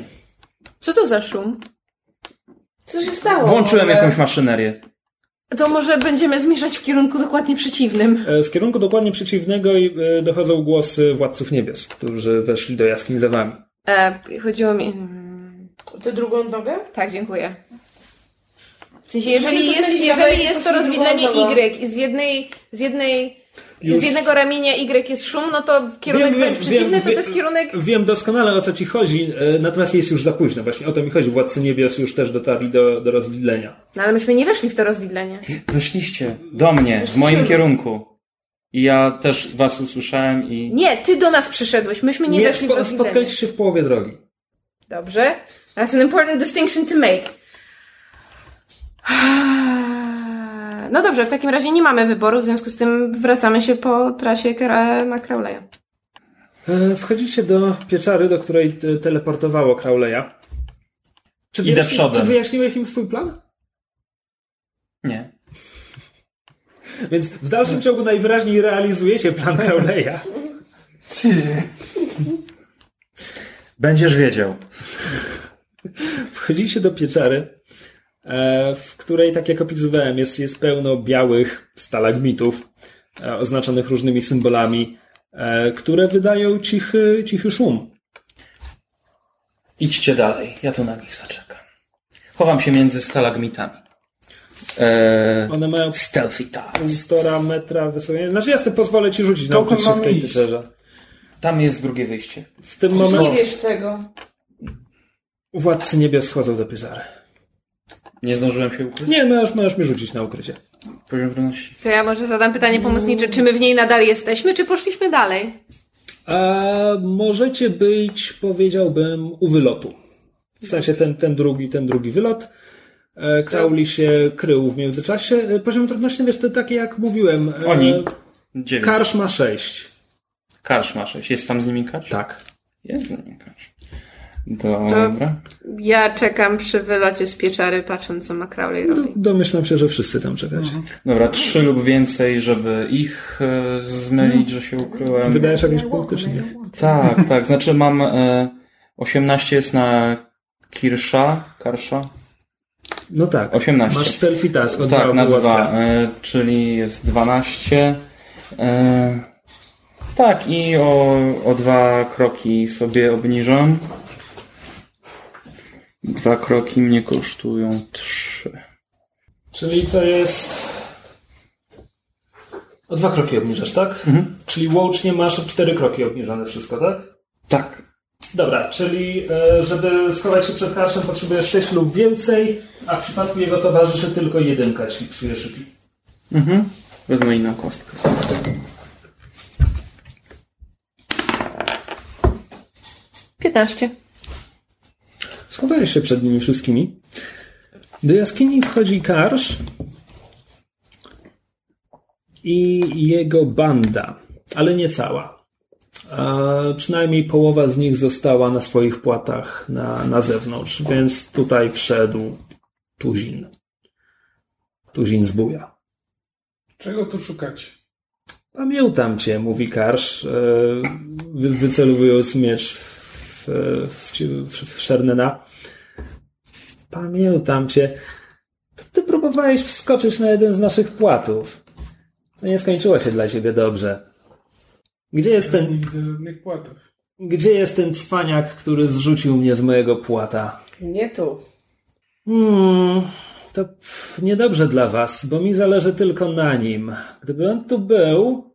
Co to za szum? Co się stało? Włączyłem jakąś maszynerię. To może będziemy zmierzać w kierunku dokładnie przeciwnym. E, Z kierunku dokładnie przeciwnego i, e, dochodzą głosy władców niebios, którzy weszli do jaskiń za wami. E, chodziło mi... Tę drugą nogę? Tak, dziękuję. W sensie, jeżeli jest, jeżeli jest to rozwidlenie. Y z jednej, z jednej, Już- z jednego ramienia Y jest szum, no to kierunek Wiem, wiem, przeciwny wiem, to, to jest kierunek... Wiem doskonale o co ci chodzi, e, natomiast jest już za późno. Właśnie o to mi chodzi. Władcy niebios już też dotarli do, do rozwidlenia. No ale myśmy nie weszli w to rozwidlenie. Weszliście do mnie, w moim kierunku. I ja też was usłyszałem i... Nie, ty do nas przyszedłeś, myśmy nie, Nie, weszli w spo, rozwidlenie. spotkaliście się w połowie drogi. Dobrze. That's an important distinction to make. No dobrze, w takim razie nie mamy wyboru, w związku z tym wracamy się po trasie Kera McCrawleya. E, Wchodzicie do pieczary, do której te- teleportowało Crowleya. Czy Idę wyjaśni- przodem. Czy wyjaśniłeś im swój plan? Nie. Więc w dalszym ciągu najwyraźniej realizujecie plan Crowleya. Będziesz wiedział. Wchodzicie do pieczary, w której, tak jak opisywałem, jest, jest pełno białych stalagmitów e, oznaczonych różnymi symbolami, e, które wydają cichy, cichy szum. Idźcie dalej, ja tu na nich zaczekam. Chowam się między stalagmitami. Eee, One mają stealthy półtora metra wysokości. Znaczy jasne, pozwolę ci rzucić Dokąd się w tej iść? pieczerze. Tam jest drugie wyjście. W tym Nie momencie wiesz tego. władcy niebios wchodzą do pieczary. Nie zdążyłem się ukryć. Nie, możesz, możesz mi rzucić na ukrycie. Poziom trudności. To ja może zadam pytanie pomocnicze, czy my w niej nadal jesteśmy, czy poszliśmy dalej? A możecie być, powiedziałbym, u wylotu. W sensie ten, ten drugi, ten drugi wylot. E, Crowley się krył w międzyczasie. E, Poziom trudności, wiesz, to takie jak mówiłem. e, Oni. Dziewięć. Karsz ma 6. Karsz ma sześć. Jest tam z nimi karsz? Tak. Jest z nimi karsz. Dobra. Ja czekam przy wylocie z pieczary, patrząc co McCrowley Do, robi. domyślam się, że wszyscy tam czekacie. Dobra, trzy lub więcej, żeby ich e, zmylić, że się ukryłem. Wydajesz jakieś punkty, czy nie? Tak, tak. Znaczy mam e, 18 jest na Kirsza, Karsza. No tak. 18. Masz stealthy task. o Tak, na dwa, e, czyli jest 12. E, tak, i o, o dwa kroki sobie obniżam. Dwa kroki mnie kosztują trzy. Czyli to jest... O dwa kroki obniżasz, tak? Czyli łącznie masz o cztery kroki obniżone wszystko, tak? Tak. Dobra, czyli e, żeby schować się przed karszem potrzebujesz 6 lub więcej, a w przypadku jego towarzyszy tylko jedynka, jeśli psujesz szyki. Mhm. Wezmę inną kostkę. Piętnaście. Schowałeś się przed nimi wszystkimi. Do jaskini wchodzi karsz i jego banda, ale nie cała. A przynajmniej połowa z nich została na swoich płatach na, na zewnątrz, więc tutaj wszedł Tuzin. Tuzin z buja. Czego tu szukać? Pamiętam cię, mówi Karsz, e, wy, wycelowując miecz w, w, w, w Szernena. Pamiętam cię. Ty próbowałeś wskoczyć na jeden z naszych płatów. To nie skończyło się dla ciebie dobrze. Gdzie jest Nie ten, widzę żadnych płatów. gdzie jest ten cwaniak, który zrzucił mnie z mojego płata? Nie tu. Hmm, to niedobrze dla was, bo mi zależy tylko na nim. Gdyby on tu był,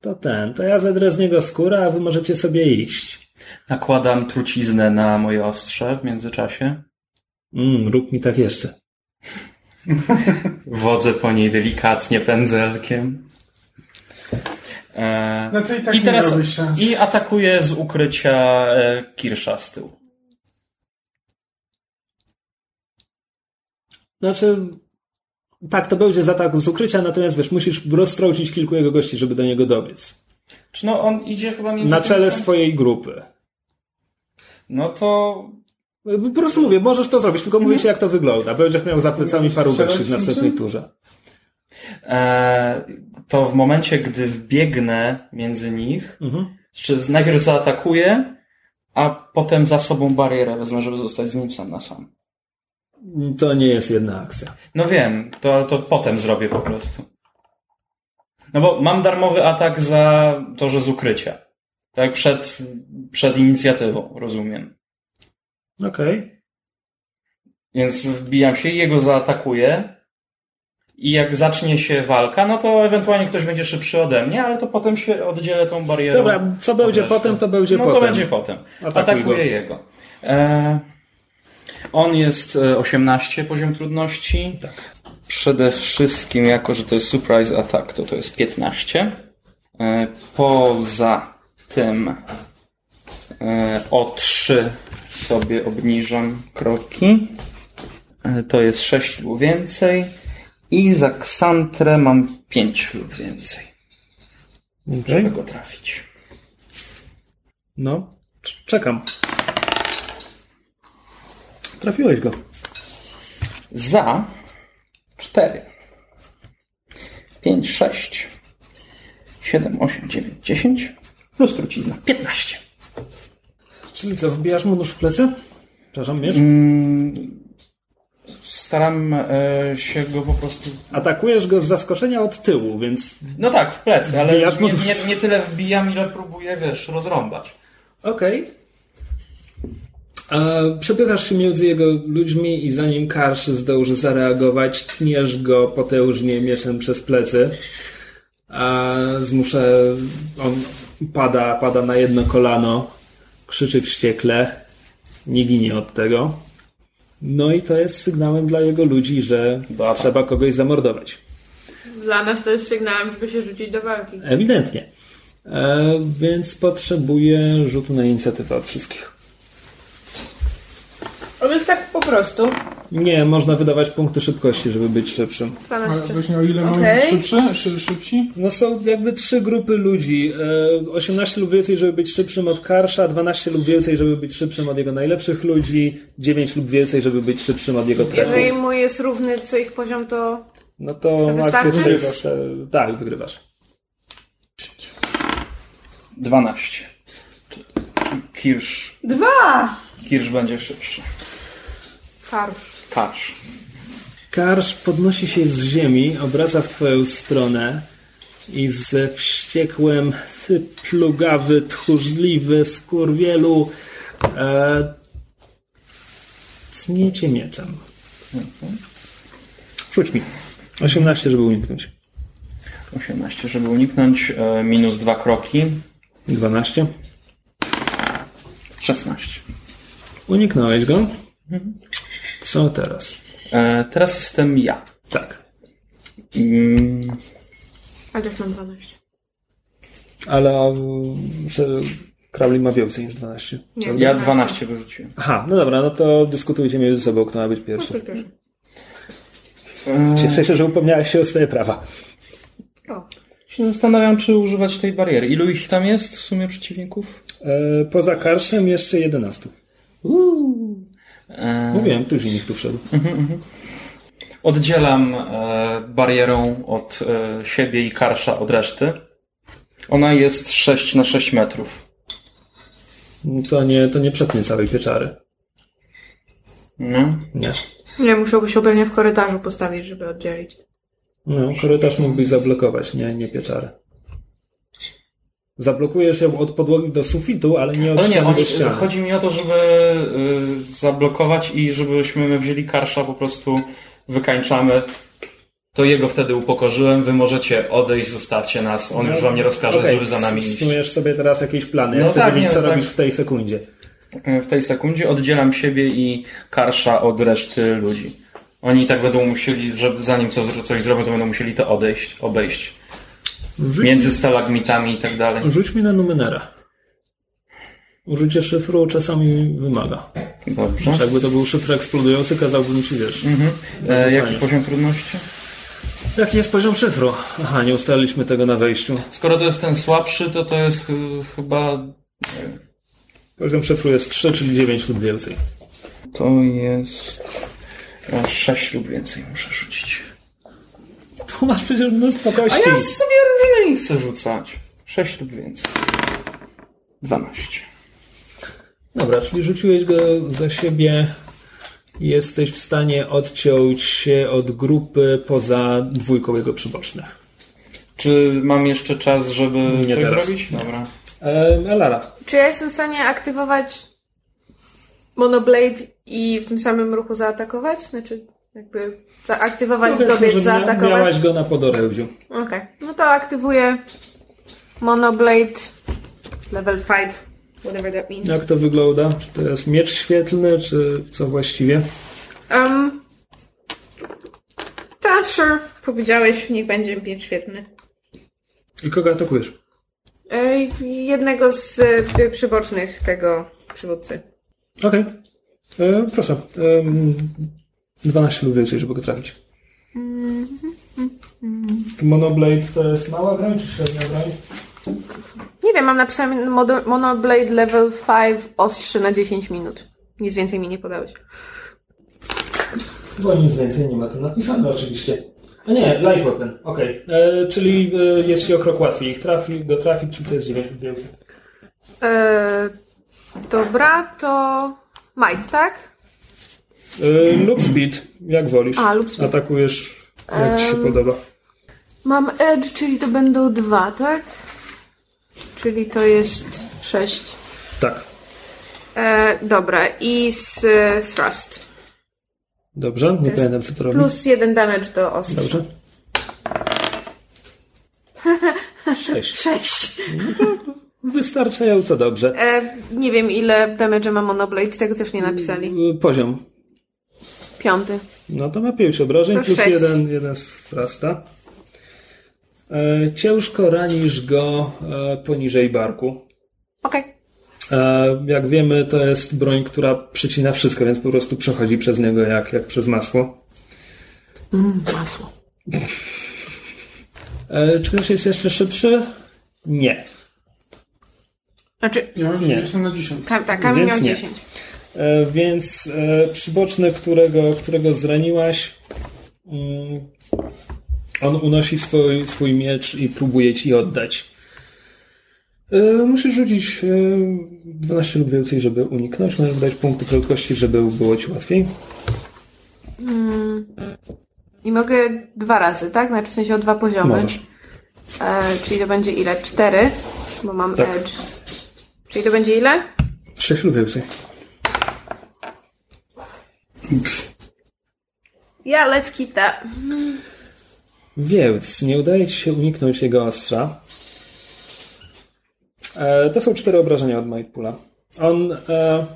to ten, to ja zedrę z niego skórę, a wy możecie sobie iść. Nakładam truciznę na moje ostrze w międzyczasie. Mm, rób mi tak jeszcze. Wodzę po niej delikatnie pędzelkiem. E, No to i tak I teraz i atakuję z ukrycia e, Kirsza z tyłu. Znaczy, tak, to będzie z ataku z ukrycia, natomiast wiesz, musisz roztrącić kilku jego gości, żeby do niego dobiec. Czy no on idzie chyba między Na czele swojej grupy. No to Po prostu mówię, możesz to zrobić, tylko mówię ci, jak to wygląda. Będziesz miał za plecami paru w następnej turze. e, to w momencie, gdy wbiegnę między nich, Mhm. czy najpierw zaatakuję, a potem za sobą barierę wezmę, żeby zostać z nim sam na sam. To nie jest jedna akcja. No wiem, to, to potem zrobię po prostu. No bo mam darmowy atak za to, że z ukrycia. Tak, przed, przed inicjatywą, rozumiem. Okej. Więc wbijam się i jego zaatakuję. I jak zacznie się walka, no to ewentualnie ktoś będzie szybszy ode mnie, ale to potem się oddzielę tą barierą. Dobra, co będzie potem, to będzie no potem. to będzie potem. Atakuj Atakuję go. jego. E, on jest e, 18 poziom trudności. Tak. Przede wszystkim, jako że to jest surprise attack, to to jest 15. E, poza tym e, o 3 sobie obniżam kroki. E, to jest 6 lub więcej. I za Ksantrę mam 5 lub więcej, Okej. żeby go trafić. No, czekam. Trafiłeś go. Za 4, 5, 6, 7, 8, 9, 10 plus trucizna 15. Czyli co, wbijasz mu nóż w plecy? Przepraszam, miecz? Mm, Staram e, się go po prostu. Atakujesz go z zaskoczenia od tyłu, więc No tak, w plecy, ale nie, nie, nie tyle wbijam, ile próbuję, wiesz, rozrąbać. okej. A przepychasz się między jego ludźmi i zanim Karsz zdąży zareagować, tniesz go potężnie mieczem przez plecy. A zmuszę... On pada, pada na jedno kolano, krzyczy wściekle, nie ginie od tego. No i to jest sygnałem dla jego ludzi, że Dobra. trzeba kogoś zamordować. Dla nas to jest sygnałem, żeby się rzucić do walki. Ewidentnie. E, więc potrzebuję rzutu na inicjatywę od wszystkich. A więc tak po prostu. Nie, można wydawać punkty szybkości, żeby być szybszym. A 12. właśnie o ile mamy Okej. szybsze, szy, szybsi? No są jakby trzy grupy ludzi. E, 18 lub więcej, żeby być szybszym od Karsza, 12 lub więcej, żeby być szybszym od jego najlepszych ludzi, 9 lub więcej, żeby być szybszym od jego Jeżeli trefów. mój jest równy co ich poziom, to No to To akcję wystarczy? wygrywasz. E, tak, wygrywasz. 12. Kirsz, Dwa! Kirsz będzie szybszy. Farsz. Karsz. Karsz podnosi się z ziemi, obraca w twoją stronę i ze wściekłem ty plugawy, tchórzliwy, skurwielu e, tniecie mieczem. Rzuć mi. 18, żeby uniknąć. 18, żeby uniknąć e, minus dwa kroki. 12. 16. Uniknąłeś go. Co teraz? E, teraz jestem ja. Tak. Mm, A też mam 12. Ale że Crowley ma więcej niż 12. Nie, ja 12 wyrzuciłem. Aha, no dobra, no to dyskutujcie między sobą, kto ma być pierwszy. Proszę. Cieszę się, że upomniałeś się o swoje prawa. O. Się zastanawiam, czy używać tej bariery. Ilu ich tam jest w sumie przeciwników? E, poza Karszem jeszcze 11. E, Mówiłem, któż innych tu wszedł. Oddzielam e, barierą od e, siebie i karsza od reszty. Ona jest 6 na 6 metrów. To nie, to nie przetnie całej pieczary. No. Nie. Nie, musiałby się pewnie w korytarzu postawić, żeby oddzielić. No, korytarz mógłbyś zablokować, nie, nie pieczarę. Zablokujesz ją od podłogi do sufitu, ale nie od Ale nie, ściany chodzi, chodzi mi o to, żeby y, zablokować i żebyśmy wzięli karsza, po prostu wykańczamy. To jego wtedy upokorzyłem, wy możecie odejść, zostawcie nas, on już wam nie rozkaże, No, Okej, żeby za nami iść. Snujesz sobie teraz jakieś plany. Ja No chcę tak, wiedzieć, co tak. robisz w tej sekundzie. W tej sekundzie oddzielam siebie i karsza od reszty ludzi. Oni tak będą musieli, żeby zanim co, coś zrobią, to będą musieli to odejść, obejść. Rzuć, Między stalagmitami i tak dalej. rzuć mi na numenera. Użycie szyfru czasami wymaga. Dobrze. Jakby to był szyfr eksplodujący, kazałbym ci, wiesz, Mhm. E, jaki poziom trudności? Jaki jest poziom szyfru? Aha, nie ustaliliśmy tego na wejściu. Skoro to jest ten słabszy, to to jest ch- chyba... Poziom szyfru jest 3, czyli 9 lub więcej. To jest... 6 lub więcej muszę rzucić. Tu masz przecież mnóstwo A kości. ja sobie różne nie chcę rzucać. 6 lub więcej. 12. Dobra, czyli rzuciłeś go za siebie. Jesteś w stanie odciąć się od grupy poza dwójką jego przybocznych. Czy mam jeszcze czas, żeby Nie coś teraz. zrobić? Dobra. E, Elara, Czy ja jestem w stanie aktywować Monoblade i w tym samym ruchu zaatakować? Znaczy, jakby zaaktywować powiedzmy, zdobyć, zaatakować? miałaś go na podorędziu. Okej, no to aktywuję Monoblade level 5, whatever that means. Jak to wygląda? Czy to jest miecz świetlny, czy co właściwie? Um, tak, sure. Powiedziałeś, niech będzie miecz świetny. I kogo atakujesz? Jednego z e, przybocznych tego przywódcy. Okej. E, Proszę. Em, 12 lub więcej, żeby go trafić. Monoblade to jest mała broń czy średnia broń? Nie wiem, mam napisane Mono- Monoblade level 5 ostrze na 10 minut. Nic więcej mi nie podałeś. Bo nic więcej nie ma tu napisane oczywiście. A nie, life weapon, okej. E, Czyli e, jest ci o krok łatwiej ich trafi, go trafić, czy to jest 9 lub więcej. Eee, dobra, to Might, tak? E, lub speed, jak wolisz. A, lub speed. Atakujesz jak ci się podoba. Mam Edge, czyli to będą dwa, tak? Czyli to jest 6. Tak. E, dobra, i z e, thrust. Dobrze, nie pamiętam co to robi. Plus jeden damage do ostrza. Dobrze. Sześć. Sześć. Wystarczająco dobrze. E, nie wiem ile damage ma Monoblade, tego też nie napisali. Y, Poziom. Piąty. No to ma pięć obrażeń, To plus sześć. jeden, jeden z frasta. E, ciężko ranisz go e, poniżej barku. Okej. E, jak wiemy, to jest broń, która przycina wszystko, więc po prostu przechodzi przez niego jak, jak przez masło. Masło. E, czy ktoś jest jeszcze szybszy? Nie. Znaczy, Ja mam Nie. 90 na 10. ka- tak, Kamil miał nie. 10. E, więc e, przyboczny, którego, którego zraniłaś, mm, on unosi swój, swój miecz i próbuje ci oddać. E, musisz rzucić e, 12 lub więcej, żeby uniknąć. Możesz dać punkty prędkości, żeby było ci łatwiej. I mogę dwa razy, tak? Znaczy w sensie o dwa poziomy. Możesz. E, czyli to będzie ile? Cztery, bo mam Tak. edge. Czyli to będzie ile? 6 lub więcej. Yeah, let's keep that. Więc nie udaje ci się uniknąć jego ostrza. E, to są cztery obrażenia od Mightpula. On e,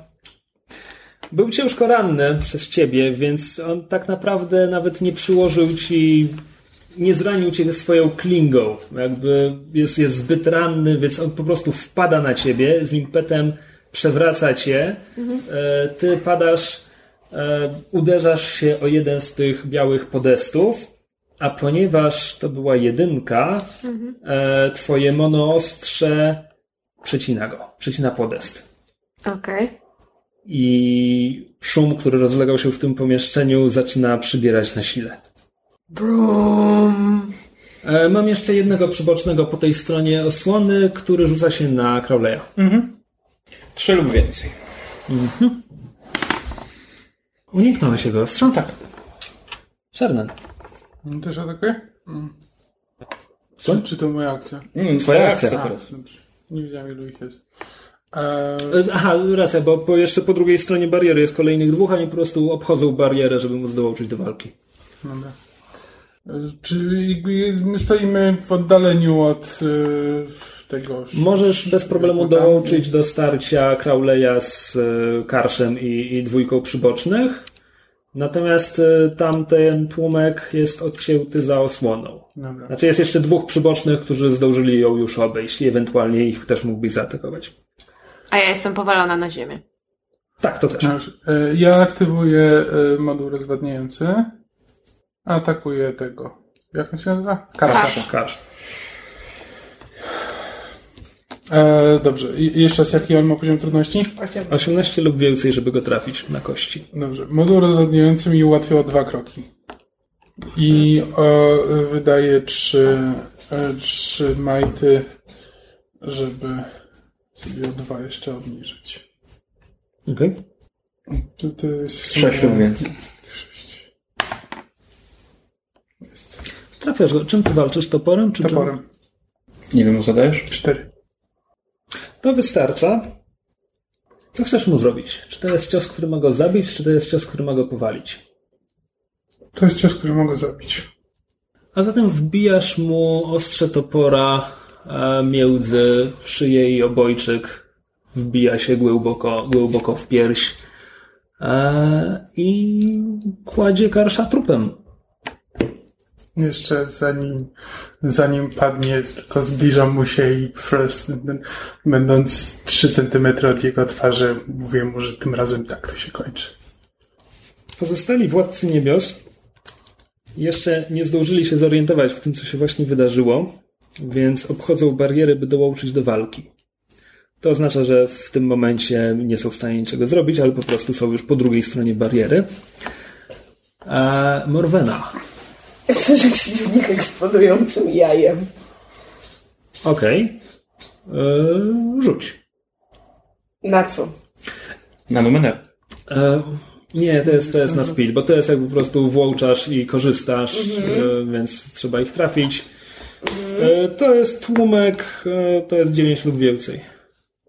był ciężko ranny przez ciebie, więc on tak naprawdę nawet nie przyłożył ci, nie zranił cię swoją klingą. Jakby jest, jest zbyt ranny, więc on po prostu wpada na ciebie z impetem, przewraca cię. E, ty padasz, uderzasz się o jeden z tych białych podestów. A ponieważ to była jedynka, e, twoje monoostrze przecina go, przecina podest. Okej. I szum, który rozlegał się w tym pomieszczeniu, zaczyna przybierać na sile. Brum. E, mam jeszcze jednego przybocznego po tej stronie osłony, który rzuca się na Crowleya. Trzy lub więcej. Uniknąłeś jego ostrza? Tak. Szernen. Też atakuje? Mm. Co? Czy, czy to moja akcja? Mm, Twoja akcja. akcja teraz. Dobrze. Nie wiedziałem ilu ich jest. Eee, E, Aha, racja, bo po, jeszcze po drugiej stronie bariery jest kolejnych dwóch, a oni po prostu obchodzą barierę, żeby móc dołączyć do walki. dobra. Eee, Czy my stoimy w oddaleniu od e, tego... Możesz bez problemu dołączyć do starcia Crowleya z e, Karszem i, i dwójką przybocznych. Natomiast e, tamten tłumek jest odcięty za osłoną. Dobra. Znaczy jest jeszcze dwóch przybocznych, którzy zdążyli ją już obejść i ewentualnie ich też mógłbyś zaatakować. A ja jestem powalona na ziemię. Tak, to też. E, Ja aktywuję moduł rozwadniający. Atakuję tego. Jak on się nazywa? Karsza. Karsz. E, dobrze. I jeszcze raz, jaki on ma poziom trudności? 18 lub więcej, żeby go trafić na kości. Dobrze. Moduł rozwadniający mi ułatwia o dwa kroki. I o, wydaje trzy, e, trzy majty, żeby sobie o dwa jeszcze obniżyć. Okay. To, to jest Sześć lub więcej. Sześć. Trafiasz go. Czym ty walczysz? Toporem? Czy czym? Toporem. Nie wiem, co zadajesz? Cztery. To wystarcza. Co chcesz mu zrobić? Czy to jest cios, który ma go zabić, czy to jest cios, który ma go powalić? To jest cios, który mogę zabić. A zatem wbijasz mu ostrze topora e, między szyję i obojczyk. Wbija się głęboko, głęboko w pierś e, i kładzie karsza trupem. Jeszcze zanim, zanim padnie, tylko zbliżam mu się i po prostu, będąc 3 cm od jego twarzy, mówię mu, że tym razem tak to się kończy. Pozostali władcy niebios jeszcze nie zdążyli się zorientować w tym, co się właśnie wydarzyło, więc obchodzą bariery, by dołączyć do walki. To oznacza, że w tym momencie nie są w stanie niczego zrobić, ale po prostu są już po drugiej stronie bariery. E, Morwena. Chcesz się w nich eksplodującym jajem. Okej. E, Rzuć. Na co? Na numer. E, nie, to jest, to jest na speed, bo to jest jak po prostu włączasz i korzystasz, e, więc trzeba ich trafić. E, to jest tłumek, e, to jest 9 lub więcej.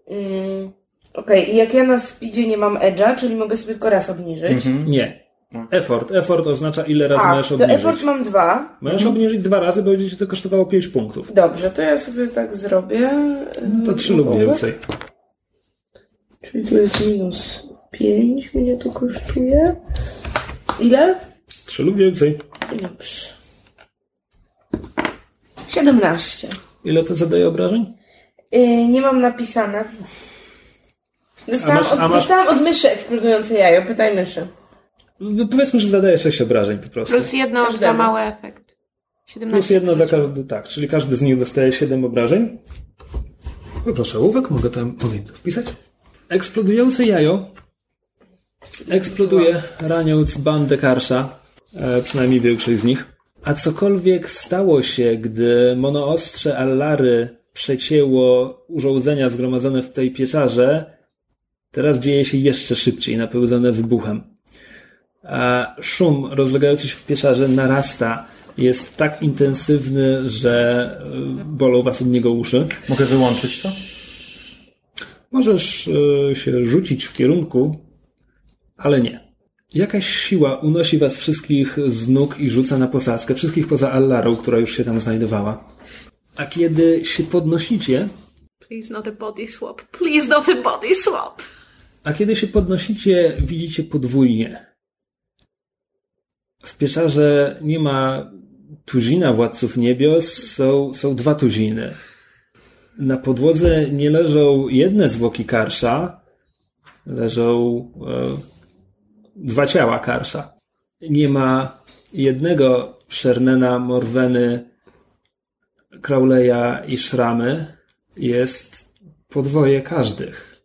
Mm, Okej, i jak ja na speedzie nie mam edge'a, czyli mogę sobie tylko raz obniżyć. Nie. Effort. Effort oznacza ile razy A, możesz to obniżyć. effort mam dwa. Możesz obniżyć dwa razy, bo będzie ci to kosztowało 5 punktów. Dobrze, to ja sobie tak zrobię. No to 3 lub więcej. Czyli tu jest minus 5 mnie to kosztuje. Ile? 3 lub więcej. Dobrze. 17. Ile to zadaje obrażeń? Yy, nie mam napisane. Dostałam, A masz- a od, masz- dostałam od myszy eksplodujące jajo. Pytaj myszy. No, Powiedzmy, że zadaje 6 obrażeń po prostu. Plus jedno Każdemu. za mały efekt. Plus 17. jedno za każdy, tak. Czyli każdy z nich dostaje 7 obrażeń. Poproszę ołówek, mogę tam powiem to wpisać. Eksplodujące jajo eksploduje, raniąc bandę karsza, e, przynajmniej większość z nich. A cokolwiek stało się, gdy monoostrze Allary przecięło urządzenia zgromadzone w tej pieczarze, teraz dzieje się jeszcze szybciej, napełnione wybuchem. A szum rozlegający się w pieczarze narasta. Jest tak intensywny, że y, bolą was od niego uszy. Mogę wyłączyć to? Możesz y, się rzucić w kierunku, ale nie. Jakaś siła unosi was wszystkich z nóg i rzuca na posadzkę, wszystkich poza Allarą, która już się tam znajdowała. A kiedy się podnosicie, Please not a body swap. Please not a body swap. a kiedy się podnosicie, widzicie podwójnie. W pieczarze nie ma tuzina władców niebios, są, są dwa tuziny. Na podłodze nie leżą jedne zwłoki karsza, leżą e, dwa ciała karsza. Nie ma jednego Szernena, Morweny, Crowleya i Szramy. Jest podwoje każdych.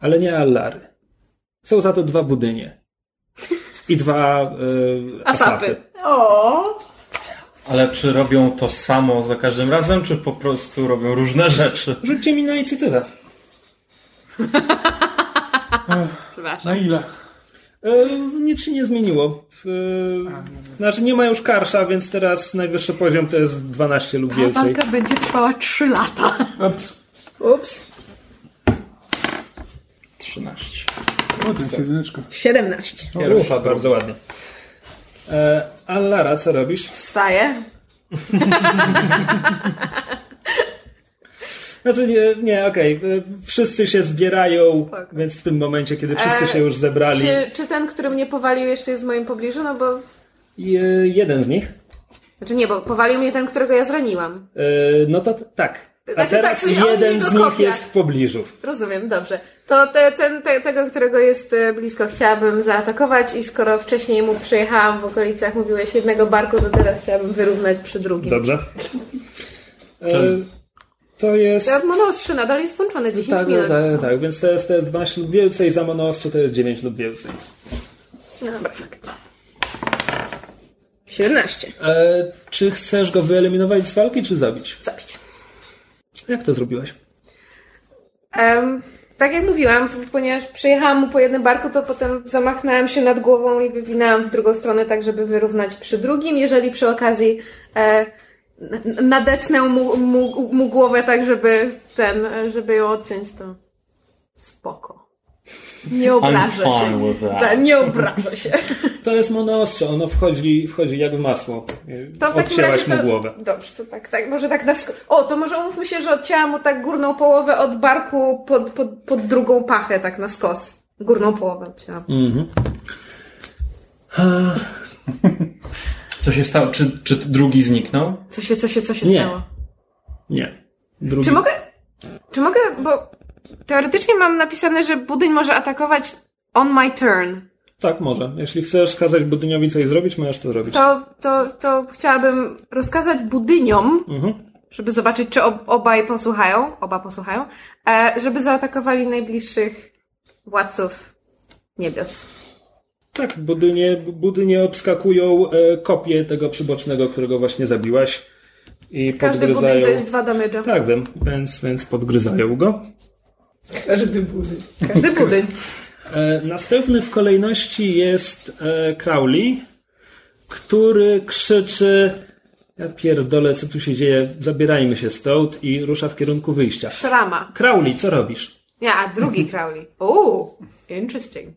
Ale nie Allary. Są za to dwa budynie. I dwa e, asapy. Asapy. O, Ale czy robią to samo za każdym razem, czy po prostu robią różne rzeczy? Rzućcie mi na inicjatywę. Przepraszam. Na ile? E, nic się nie zmieniło. E, znaczy nie ma już karsza, więc teraz najwyższy poziom to jest 12 lub Ta więcej. walka będzie trwała 3 lata. Ups. ups. 13. O, to jest jedyneczka. 17. Pierwsza, bardzo ładnie. E, Allara, co robisz? Wstaję. Znaczy nie, nie okej. E, Wszyscy się zbierają, Spoko. więc w tym momencie, kiedy wszyscy E, się już zebrali, Czy, czy ten, który mnie powalił jeszcze jest w moim pobliżu? No bo... i, e, jeden z nich, Znaczy nie, bo powalił mnie ten, którego ja zraniłam. e, no to t- tak. A Znaczy teraz tak, jeden z nich jest w pobliżu. Rozumiem, dobrze. To te, ten, te, tego, którego jest e, blisko, chciałabym zaatakować i skoro wcześniej mu przyjechałam w okolicach, mówiłeś jednego barku, to teraz chciałabym wyrównać przy drugim. Dobrze. E, to jest... Ja monoostrze nadal jest włączone 10 Tak, minut. tak, tak, tak, więc to jest, to jest 12 lub więcej, za monoostrze to jest 9 lub więcej. No, Dobra, fakt. 17. E, czy chcesz go wyeliminować z walki, czy zabić? Zabić. Jak to zrobiłaś? Em, tak jak mówiłam, ponieważ przyjechałam mu po jednym barku, to potem zamachnęłam się nad głową i wywinęłam w drugą stronę, tak żeby wyrównać przy drugim. Jeżeli przy okazji e, nadetnę mu, mu, mu głowę tak, żeby ten, żeby ją odciąć, to spoko. Nie obrażę I'm się. Tak, nie obrażę się. To jest monoostrze, ono wchodzi, wchodzi jak w masło. To w takim razie mu to, głowę. Dobrze, to tak, tak, może tak na O, to może umówmy się, że odcięłam mu tak górną połowę od barku pod, pod, pod drugą pachę, tak na skos. Górną połowę odcięłam. Mhm. Co się stało? Czy, czy drugi zniknął? Co się, co się, co się Nie. stało? Nie. Drugi. Czy mogę, czy mogę, bo teoretycznie mam napisane, że budyń może atakować on my turn. Tak, może. Jeśli chcesz kazać budyniowi coś zrobić, możesz to zrobić. To, to, to chciałabym rozkazać budyniom, Mhm. żeby zobaczyć, czy ob, obaj posłuchają, oba posłuchają, e, żeby zaatakowali najbliższych władców niebios. Tak, budynie, budynie obskakują e, kopię tego przybocznego, którego właśnie zabiłaś. I Każdy podgryzają. budyń to jest dwa damage'a. Tak, wiem, więc, więc podgryzają go. Każdy budyń. Każdy budyń. E, następny w kolejności jest e, Crowley, który krzyczy ja pierdolę, co tu się dzieje, zabierajmy się stąd i rusza w kierunku wyjścia. Szrama. Crowley, co robisz? Ja, a drugi Crowley. Uuu, interesting.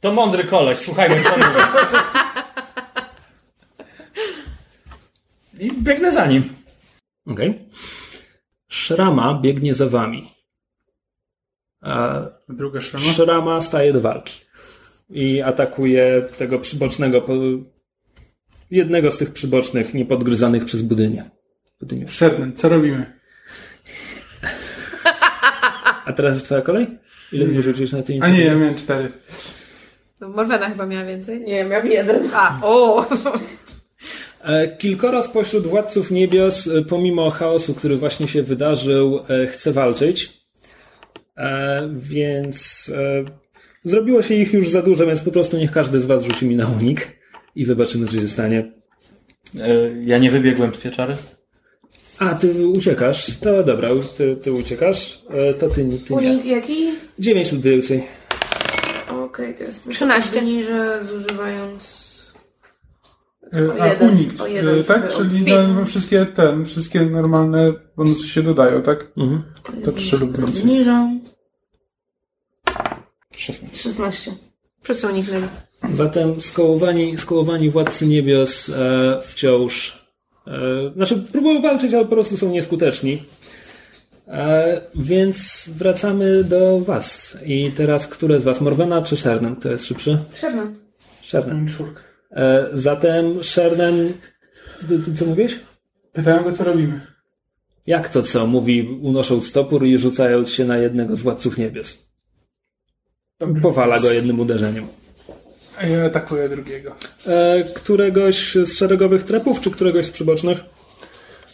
To mądry koleś, słuchajmy co mówi. I biegnę za nim. Okej. Szrama biegnie za wami. A Druga szrama. Szrama staje do walki. I atakuje tego przybocznego, jednego z tych przybocznych, niepodgryzanych przez budynie. Szerden, co robimy? A teraz jest twoja kolej? Ile mi rzucisz na tej A nie, ja miałem cztery. No, Morwena chyba miała więcej. Nie, miałam jeden. A, o! E, Kilkoro spośród władców niebios, e, pomimo chaosu, który właśnie się wydarzył, e, chce walczyć. E, Więc e, zrobiło się ich już za dużo, więc po prostu niech każdy z was rzuci mi na unik i zobaczymy, co się stanie. E, Ja nie wybiegłem z pieczary? A, ty uciekasz. To dobra, ty, ty uciekasz. E, To ty, ty nie. Unik jaki? 9 lub więcej. Okej, to jest 13. niże zużywając... E, A jeden, unik, o jeden e, tak? Czyli no, wszystkie ten, wszystkie normalne bonusy się dodają, tak? Mhm. To trzy lub więcej. Zniżam. 16. 16. Wszyscy uniknęli. Zatem skołowani, skołowani władcy niebios e, wciąż. E, znaczy, próbują walczyć, ale po prostu są nieskuteczni. E, więc wracamy do Was. I teraz, które z Was? Morwena czy Shernen? Kto jest szybszy? Mam czwórkę. E, zatem Shernen. Ty, ty, co mówisz? Pytałem go, co robimy. Jak to co? Mówi, unosząc topór i rzucając się na jednego z władców niebios. Dobry. Powala go jednym uderzeniem. A ja atakuję drugiego. E, któregoś z szeregowych trepów, czy któregoś z przybocznych?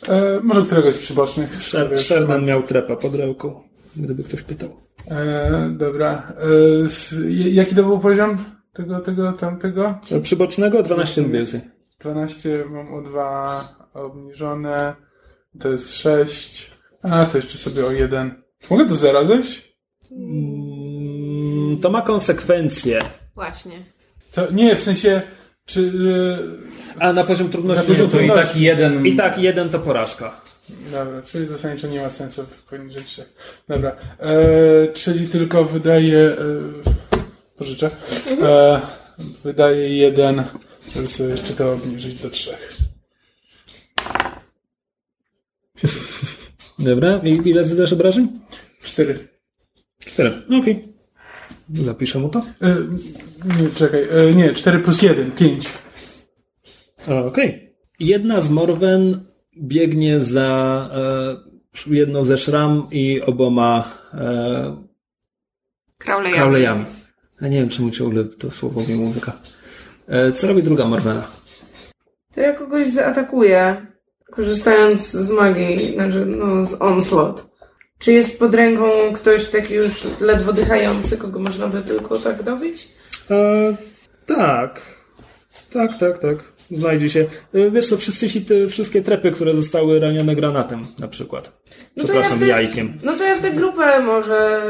E, może któregoś z przybocznych. Sherman miał trepa pod ręką, gdyby ktoś pytał. E, dobra. E, jaki to był poziom tego, tego, tamtego? Przybocznego 12 lub więcej. 12 mam o 2 obniżone. To jest 6. A, to jeszcze sobie o 1. Mogę do zera zejść? Mm, To ma konsekwencje. Właśnie. Co? Nie, w sensie, czy... A na poziom trudności. Na poziom To i trudności. tak jeden... I tak jeden to porażka. Dobra, czyli zasadniczo nie ma sensu poniżej 3. Dobra, e, czyli tylko wydaje... E, pożyczę. E, wydaje jeden, żeby sobie jeszcze to obniżyć do 3. Dobra, i ile zadasz obrażeń? 4. Cztery. Okej. Zapiszę mu to. E, nie, czekaj, e, nie, 4 plus 1, 5. Okej. Jedna z Morwen biegnie za e, jedną ze szram i oboma e. Ja nie wiem, czemu ciągle to słowo mi umyka. E, co robi druga Morwena? To ja kogoś zaatakuję, korzystając z magii, znaczy no z onslaught. Czy jest pod ręką ktoś taki już ledwo dychający, kogo można by tylko tak dobić? E, tak. Tak, tak, tak. Znajdzie się. E, wiesz co, wszyscy ci te wszystkie trepy, które zostały ranione granatem, na przykład. No to ja Przepraszam, te- jajkiem. No to ja w tę grupę może...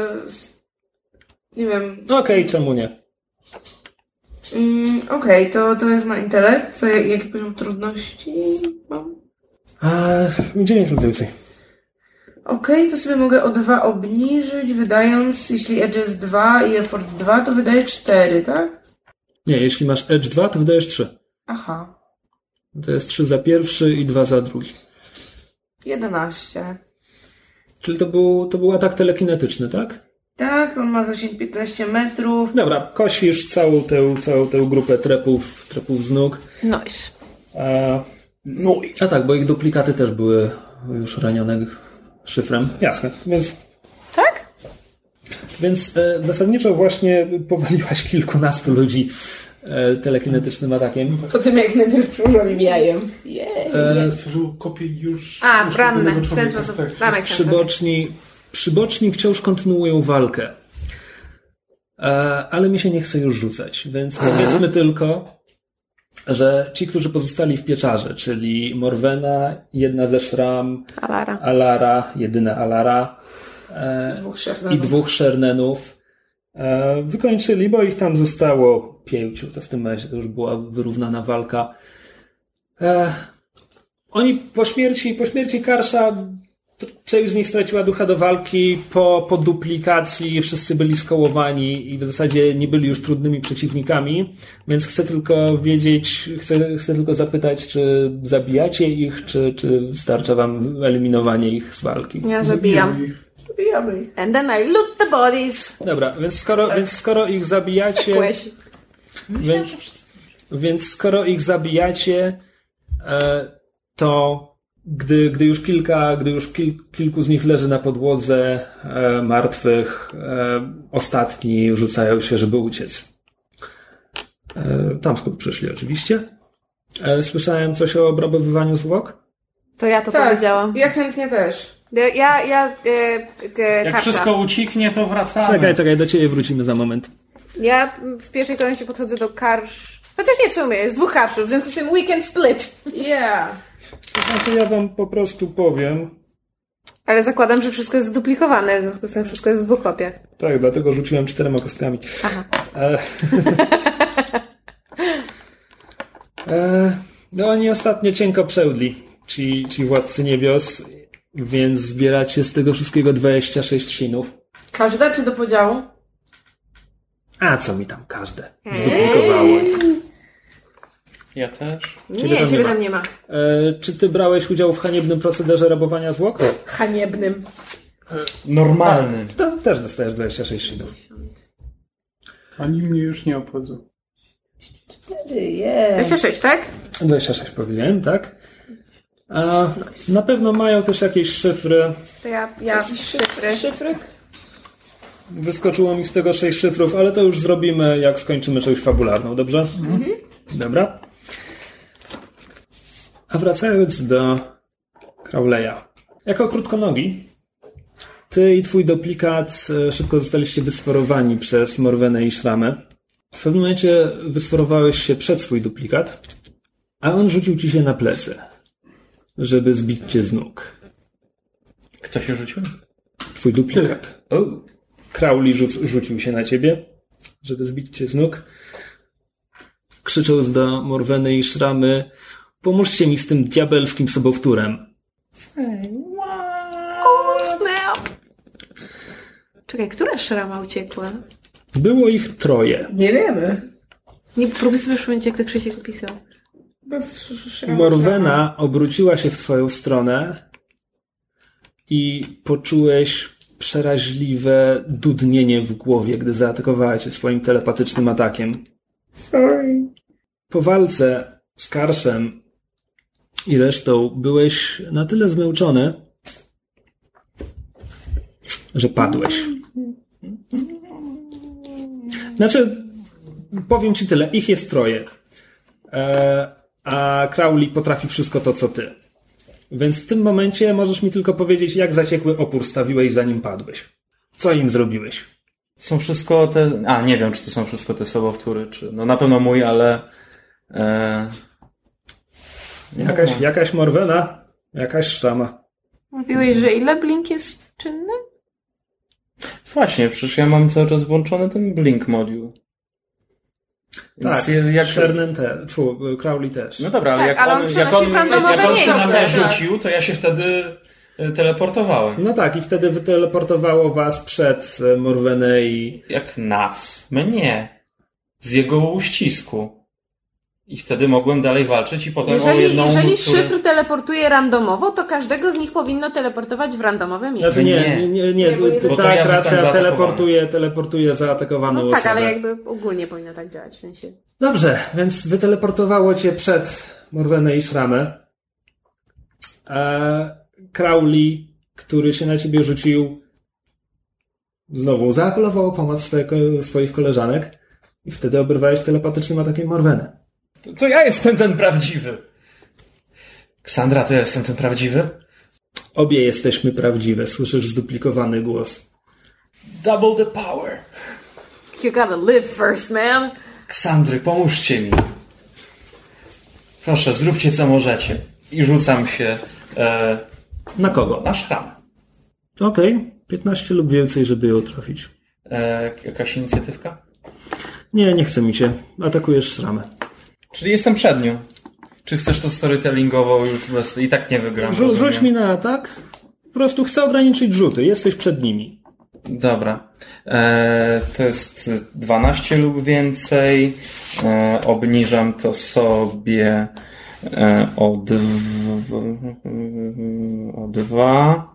Nie wiem. Okej, czemu nie? Mm, Okej, to, to jest na intelekt. To jak- jaki poziom trudności mam? E, 9 lub więcej. Okej, to sobie mogę o 2 obniżyć, wydając, jeśli Edge jest 2 i Effort 2, to wydaje 4, tak? Nie, jeśli masz Edge 2, to wydajesz 3. Aha. To jest 3 za pierwszy i 2 za drugi. 11. Czyli to był, to był atak telekinetyczny, tak? Tak, on ma zasięg 15 metrów. Dobra, kosisz całą tę, całą tę grupę trepów, trepów z nóg. Nice. E, no i... A tak, bo ich duplikaty też były już ranione szyfrem. Jasne, więc Tak? Więc e, zasadniczo właśnie powaliłaś kilkunastu ludzi e, telekinetycznym atakiem. Po tym jak najpierw przyłożyłam im jajem. Jej. E, Stworzył kopię już... A, ranne. W ten sposób. tak. Sense. przyboczni, przyboczni wciąż kontynuują walkę. E, ale mi się nie chce już rzucać, więc powiedzmy tylko, że ci, którzy pozostali w pieczarze, czyli Morwena, jedna ze szram, Alara. Alara, jedyna Alara, e, Dwóch i dwóch Szernenów. E, wykończyli, bo ich tam zostało pięciu. To w tym momencie to już była wyrównana walka. E, oni po śmierci, po śmierci Karsza część z nich straciła ducha do walki po, po duplikacji, wszyscy byli skołowani i w zasadzie nie byli już trudnymi przeciwnikami, więc chcę tylko wiedzieć, chcę, chcę tylko zapytać, czy zabijacie ich, czy, czy starcza wam eliminowanie ich z walki. Ja zabijam. Zabijamy ich. And then I loot the bodies. Dobra, więc skoro, więc skoro ich zabijacie, więc, więc skoro ich zabijacie, e, to gdy, gdy już kilka, gdy już kil, kilku z nich leży na podłodze e, martwych, e, ostatni rzucają się, żeby uciec. E, tam skąd przyszli oczywiście. E, słyszałem coś o obrabowywaniu zwłok? To ja to Tak, powiedziałam. ja chętnie też. Ja, ja, e, e, Jak karta. wszystko ucichnie, to wracamy. Czekaj, czekaj, do ciebie wrócimy za moment. Ja w pierwszej kolejności podchodzę do karsz. Chociaż nie w sumie, jest dwóch karszów, w związku z tym weekend split. Yeah. To znaczy ja wam po prostu powiem. Ale zakładam, że wszystko jest zduplikowane, w związku z tym wszystko jest w dwóch kopiach. Tak, dlatego rzuciłem czterema kostkami. Aha. E, e, no oni ostatnio cienko przełdli, ci, ci władcy niebios, więc zbieracie z tego wszystkiego 26 sinów. Każda czy do podziału? A co mi tam każde zduplikowało. Ja też. Ciebie nie, tam ciebie nie ma. tam nie ma. E, czy ty brałeś udział w haniebnym procederze rabowania zwłok? Haniebnym. Normalny. To też dostajesz 26 sinów. Oni mnie już nie obchodzą. Yeah. 26, tak? 26 powiedziałem, tak? A na pewno mają też jakieś szyfry. To ja, ja szyfry. Szyfryk? Wyskoczyło mi z tego sześć szyfrów, ale to już zrobimy, jak skończymy część fabularną, dobrze? Dobra. A wracając do Crowleya. Jako krótkonogi, ty i twój duplikat e, szybko zostaliście wysforowani przez Morwenę i Szramę. W pewnym momencie wysforowałeś się przed swój duplikat, a on rzucił ci się na plecy, żeby zbić cię z nóg. Kto się rzucił? Twój duplikat. O. Crowley rzuc, rzucił się na ciebie, żeby zbić cię z nóg. Krzycząc do Morweny i Szramy, pomóżcie mi z tym diabelskim sobowtórem. Snap. Czekaj, która szrama uciekła? Było ich troje. Nie wiemy. Nie próbuj sobie przypomnieć, jak to Krzysiek opisał. Bez Morwena obróciła się w twoją stronę i poczułeś przeraźliwe dudnienie w głowie, gdy zaatakowała cię swoim telepatycznym atakiem. Sorry. Po walce z Karszem i resztą byłeś na tyle zmęczony, że padłeś. Znaczy, powiem ci tyle, ich jest troje. E, a Crowley potrafi wszystko to, co ty. Więc w tym momencie możesz mi tylko powiedzieć, jak zaciekły opór stawiłeś, zanim padłeś. Co im zrobiłeś? Są wszystko te... A, nie wiem, czy to są wszystko te sobowtóry, czy... No na pewno mój, ale... E... Jakaś, jakaś Morwena, jakaś szama. Mówiłeś, że ile blink jest czynny? Właśnie, przecież ja mam cały czas włączony ten Blink moduł. Tak, jest jak... Shernen te, tfu, Crowley też. No dobra, ale Tak, jak ale on, on jak on, jak on się na mnie tak. rzucił, to ja się wtedy e, teleportowałem. No tak, i wtedy wyteleportowało was przed e, Morwenę i... Jak nas. Mnie. Z jego uścisku. I wtedy mogłem dalej walczyć i potem o Jeżeli, jedną... jeżeli które- szyfr teleportuje randomowo, to każdego z nich powinno teleportować w randomowe miejsce. Znaczy nie, Nie. nie, nie, nie, to tak, ja racja, teleportuje, teleportuje zaatakowaną No tak, osobę. ale jakby ogólnie powinno tak działać, w sensie. Dobrze, więc wyteleportowało cię przed Morwenę i Szramę. E, Crowley, który się na ciebie rzucił, znowu zaapelował o pomoc swoich koleżanek i wtedy oberwałeś telepatycznym atakiem Morwenę. To, to ja jestem ten prawdziwy. Ksandra, to ja jestem ten prawdziwy? Obie jesteśmy prawdziwe, słyszysz zduplikowany głos. Double the power. You gotta live first, man. Ksandry, pomóżcie mi. Proszę, zróbcie co możecie. I rzucam się e, Na kogo? na szram. Okej, 15 lub więcej, żeby ją trafić. E, jakaś inicjatywka? Nie, nie chce mi się. Atakujesz Szramę. Czyli jestem przed nią. Czy chcesz to storytellingowo już bez... I tak nie wygram. Rzu- rozumiem. rzuć mi na atak po prostu chcę ograniczyć rzuty. Jesteś przed nimi. Dobra. E, to jest 12 lub więcej. E, obniżam to sobie e, o, dw, o 2.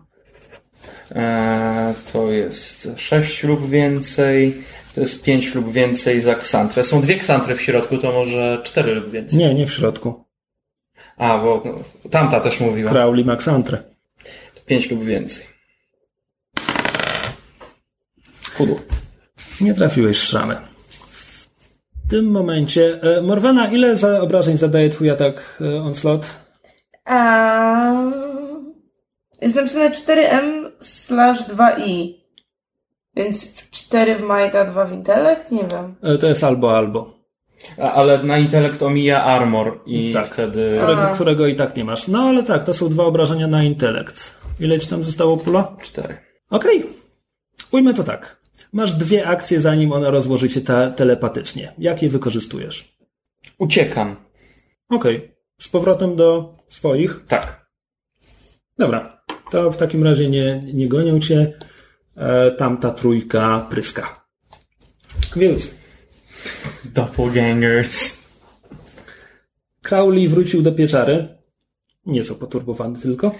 To jest 6 lub więcej. To jest 5 lub więcej za ksantrę. Są dwie ksantry w środku, to może 4 lub więcej. Nie, nie w środku. A, bo tamta też mówiła. Crowley Maxantre. 5 lub więcej. Kudu. Nie trafiłeś w szramę. W tym momencie... E, Morwana, ile za obrażeń zadaje twój atak e, onslaught? A... Jest napisane 4M slash 2I. Więc 4 w Might, a 2 w Intelekt? Nie wiem. E, to jest albo, albo. A, ale na intelekt omija armor i Tak. wtedy... Którego, którego i tak nie masz. No ale tak, to są dwa obrażenia na intelekt. Ile ci tam zostało pula? 4. Okej. Ujmę to tak. Masz dwie akcje, zanim ona rozłoży ta, telepatycznie. Jak je wykorzystujesz? Uciekam. Okej. Z powrotem do swoich. Tak. Dobra. To w takim razie nie, nie gonią cię. E, tamta trójka pryska. Więc Doppelgangers. Crowley wrócił do pieczary. Nieco poturbowany tylko.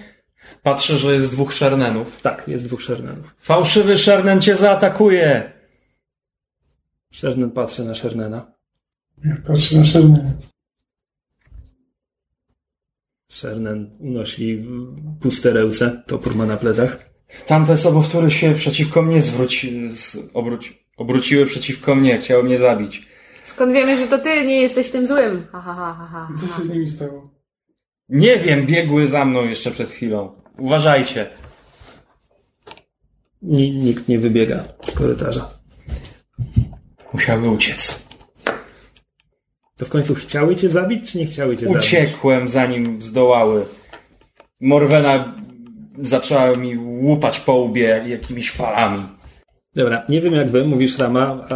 Patrzę, że jest dwóch szernenów. Tak, jest dwóch Shernenów. Fałszywy szernen cię zaatakuje! Shernen patrzy na Shernena. Patrzę na szermę. Shernen unosi puste ręce, topór ma na plecach. Tamte sobowtóry się przeciwko mnie zwróci... z- obróci... obróciły przeciwko mnie. Chciały mnie zabić. Skąd wiemy, że to ty nie jesteś tym złym? Ha, ha, ha, ha, ha. Co się z nimi stało? Nie wiem, biegły za mną jeszcze przed chwilą. Uważajcie. Ni- nikt nie wybiega z korytarza. Musiały uciec. To w końcu chciały cię zabić, czy nie chciały cię zabić? Uciekłem zanim zdołały. Morwena zaczęła mi łupać po łbie jakimiś falami. Dobra, nie wiem jak wy, mówisz Rama, a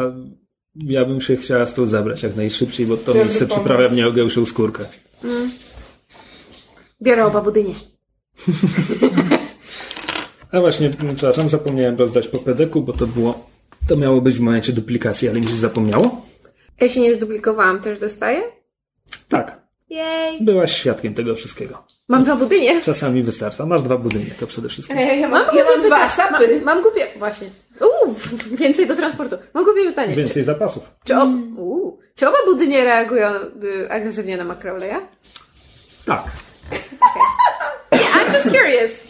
ja bym się chciała z tą zabrać jak najszybciej, bo to Dobry miejsce pomysł. przyprawia mnie ogęsią skórkę. Biorę oba budynie. A właśnie, przepraszam, zapomniałem rozdać po pedeku, bo to było, to miało być w momencie duplikacji, ale mi się zapomniało. Ja się nie zduplikowałam, też dostaję? Tak, Jej. byłaś świadkiem tego wszystkiego. Mam dwa budynie. Czasami wystarcza. Masz dwa budynie, to przede wszystkim. Ja, ja Mam mam, ja mam dwa pytanie. sapy. Mam, mam głupie... Właśnie. Uuu, więcej do transportu. Mam głupie pytanie. Więcej zapasów. Czy, ob... Uuu. Czy oba budynie reagują y, agresywnie na Macrowleya? Tak. I'm just curious.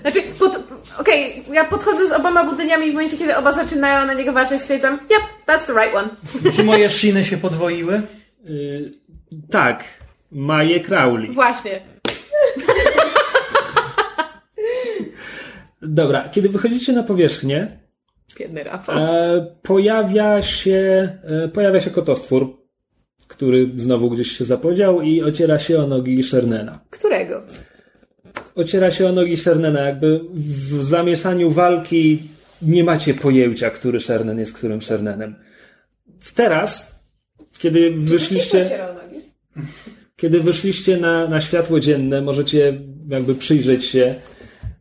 Znaczy, pod... okej, ja podchodzę z oboma budyniami i w momencie, kiedy oba zaczynają na niego walczyć, stwierdzam, yep, that's the right one. Czy moje szyny się podwoiły? Yy, tak. Maje Crowley. Właśnie. Dobra, kiedy wychodzicie na powierzchnię, Biedny Rafał. e, pojawia się e, pojawia się kotostwór, który znowu gdzieś się zapodział i ociera się o nogi Shernena. Którego? Ociera się o nogi Shernena, jakby w zamieszaniu walki nie macie pojęcia, który Shernen jest którym Shernenem. Teraz, kiedy wyszliście... Ocierał nogi. Kiedy wyszliście na, na światło dzienne, możecie jakby przyjrzeć się,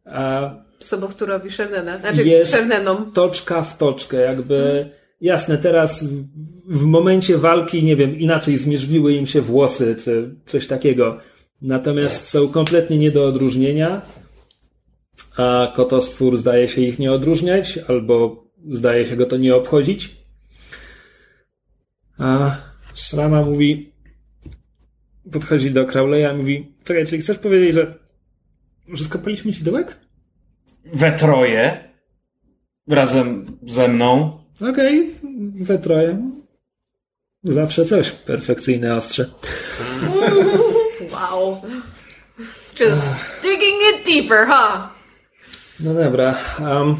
a Sobowtórowi Shernena. Znaczy, jest Shernenom. toczka w toczkę, jakby jasne, teraz w, w momencie walki, nie wiem, inaczej zmierzwiły im się włosy, czy coś takiego. Natomiast są kompletnie nie do odróżnienia, a kotostwór zdaje się ich nie odróżniać, albo zdaje się go to nie obchodzić. A Szrama mówi, podchodzi do Crowleya i mówi, czekaj, czyli chcesz powiedzieć, że, że skopaliśmy ci dołek? We troje. Razem ze mną. Okej, we troje. Zawsze coś. Perfekcyjne ostrze. Wow. Just digging it deeper, huh? No dobra. Um,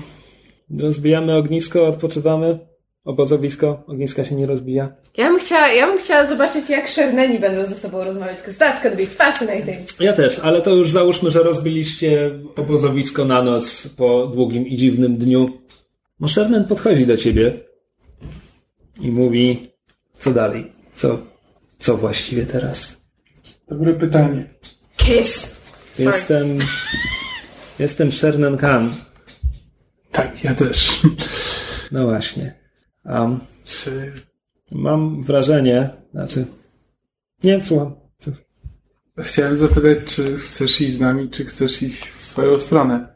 rozbijamy ognisko, odpoczywamy. Obozowisko. Ogniska się nie rozbija. Ja bym chciała, ja bym chciała zobaczyć, jak Sherneni będą ze sobą rozmawiać, because that's gonna be fascinating. Ja też, ale to już załóżmy, że rozbiliście obozowisko na noc po długim i dziwnym dniu. No Sherman podchodzi do ciebie i mówi, co dalej? Co, co właściwie teraz? Dobre pytanie. Kiss. Sorry. Jestem. Jestem Shernan Khan. Tak, ja też. No właśnie. Um, Czy mam wrażenie, znaczy... Nie, słucham. Chciałem zapytać, czy chcesz iść z nami, czy chcesz iść w swoją stronę?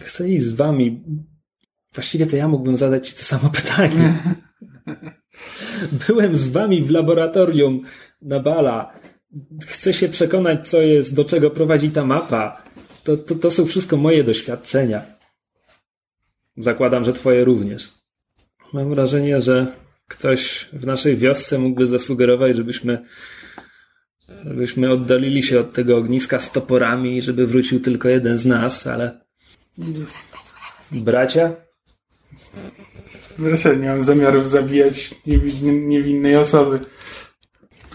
Chcę iść z wami. Właściwie to ja mógłbym zadać ci to samo pytanie. Byłem z wami w laboratorium na bala. Chcę się przekonać, co jest, do czego prowadzi ta mapa. To, to, to są wszystko moje doświadczenia. Zakładam, że twoje również. Mam wrażenie, że ktoś w naszej wiosce mógłby zasugerować, żebyśmy, żebyśmy oddalili się od tego ogniska z toporami, żeby wrócił tylko jeden z nas, ale bracia? Wreszcie nie mam zamiaru zabijać niewin- niewinnej osoby.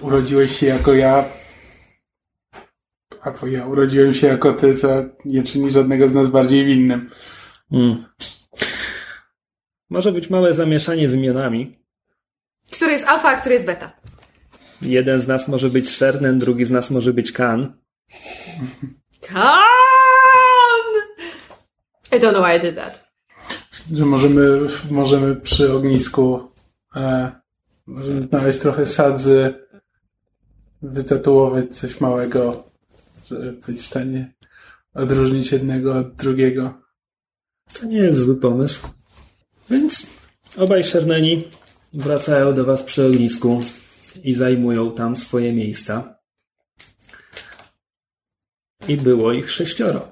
Urodziłeś się jako ja, albo ja urodziłem się jako ty, co nie czyni żadnego z nas bardziej winnym. Hmm. Może być małe zamieszanie z imionami. Który jest alfa, a który jest beta. Jeden z nas może być Shernen, drugi z nas może być Kan. Kan! I don't know why I did that. Że możemy, możemy przy ognisku e, możemy znaleźć trochę sadzy, wytatuować coś małego, żeby być w stanie odróżnić jednego od drugiego. To nie jest zły pomysł. Więc obaj Szerneni wracają do was przy ognisku i zajmują tam swoje miejsca. I było ich sześcioro.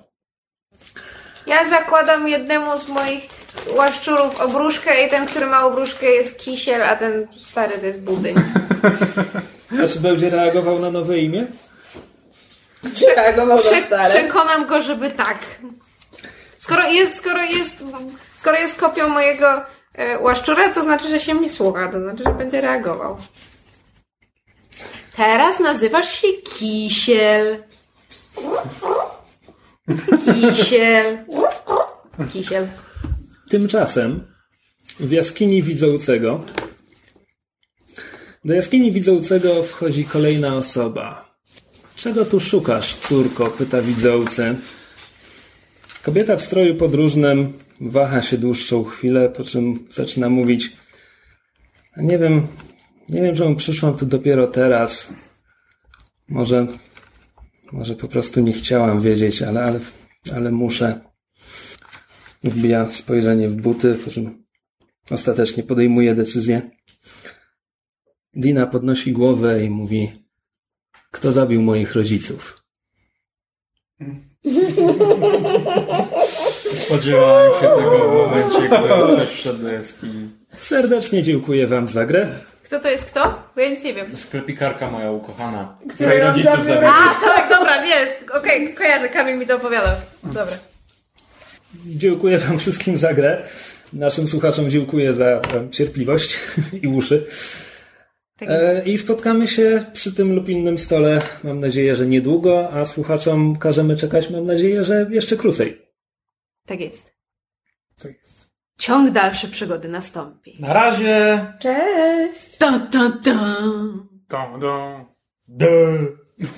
Ja zakładam jednemu z moich łaszczurów obruszkę i ten, który ma obruszkę jest kisiel, a ten stary to jest budyń. A czy będzie reagował na nowe imię? Reagował na stare. przekonam go, żeby tak. Skoro jest, skoro jest, skoro jest kopią mojego e, łaszczura, to znaczy, że się mnie słucha, to znaczy, że będzie reagował. Teraz nazywasz się Kisiel. Kisiel. Kisiel. Tymczasem w jaskini widzącego do jaskini widzącego wchodzi kolejna osoba. Czego tu szukasz, córko? pyta widzący. Kobieta w stroju podróżnym waha się dłuższą chwilę, po czym zaczyna mówić nie wiem, nie wiem, czemu przyszłam tu dopiero teraz. Może, może po prostu nie chciałam wiedzieć, ale, ale, ale muszę. Wbija spojrzenie w buty, po czym ostatecznie podejmuje decyzję. Dina podnosi głowę i mówi: Kto zabił moich rodziców? Spodziewałem się tego w momencie, gdy ktoś wszedł do jaskini. Serdecznie dziękuję Wam za grę. Kto to jest kto? Bo ja nic nie wiem. Sklepikarka moja ukochana, której rodziców zabił. A, tak, dobra, nie. Okej, kojarzę, Kamil mi to opowiadał. Dobra. Dziękuję Wam wszystkim za grę. Naszym słuchaczom dziękuję za e, cierpliwość i uszy. Tak E, I spotkamy się przy tym lub innym stole, mam nadzieję, że niedługo, a słuchaczom każemy czekać, mam nadzieję, że jeszcze krócej. Tak jest. Tak jest. Ciąg dalszy przygody nastąpi. Na razie! Cześć! Dun, dun, dun. Dum. Duh.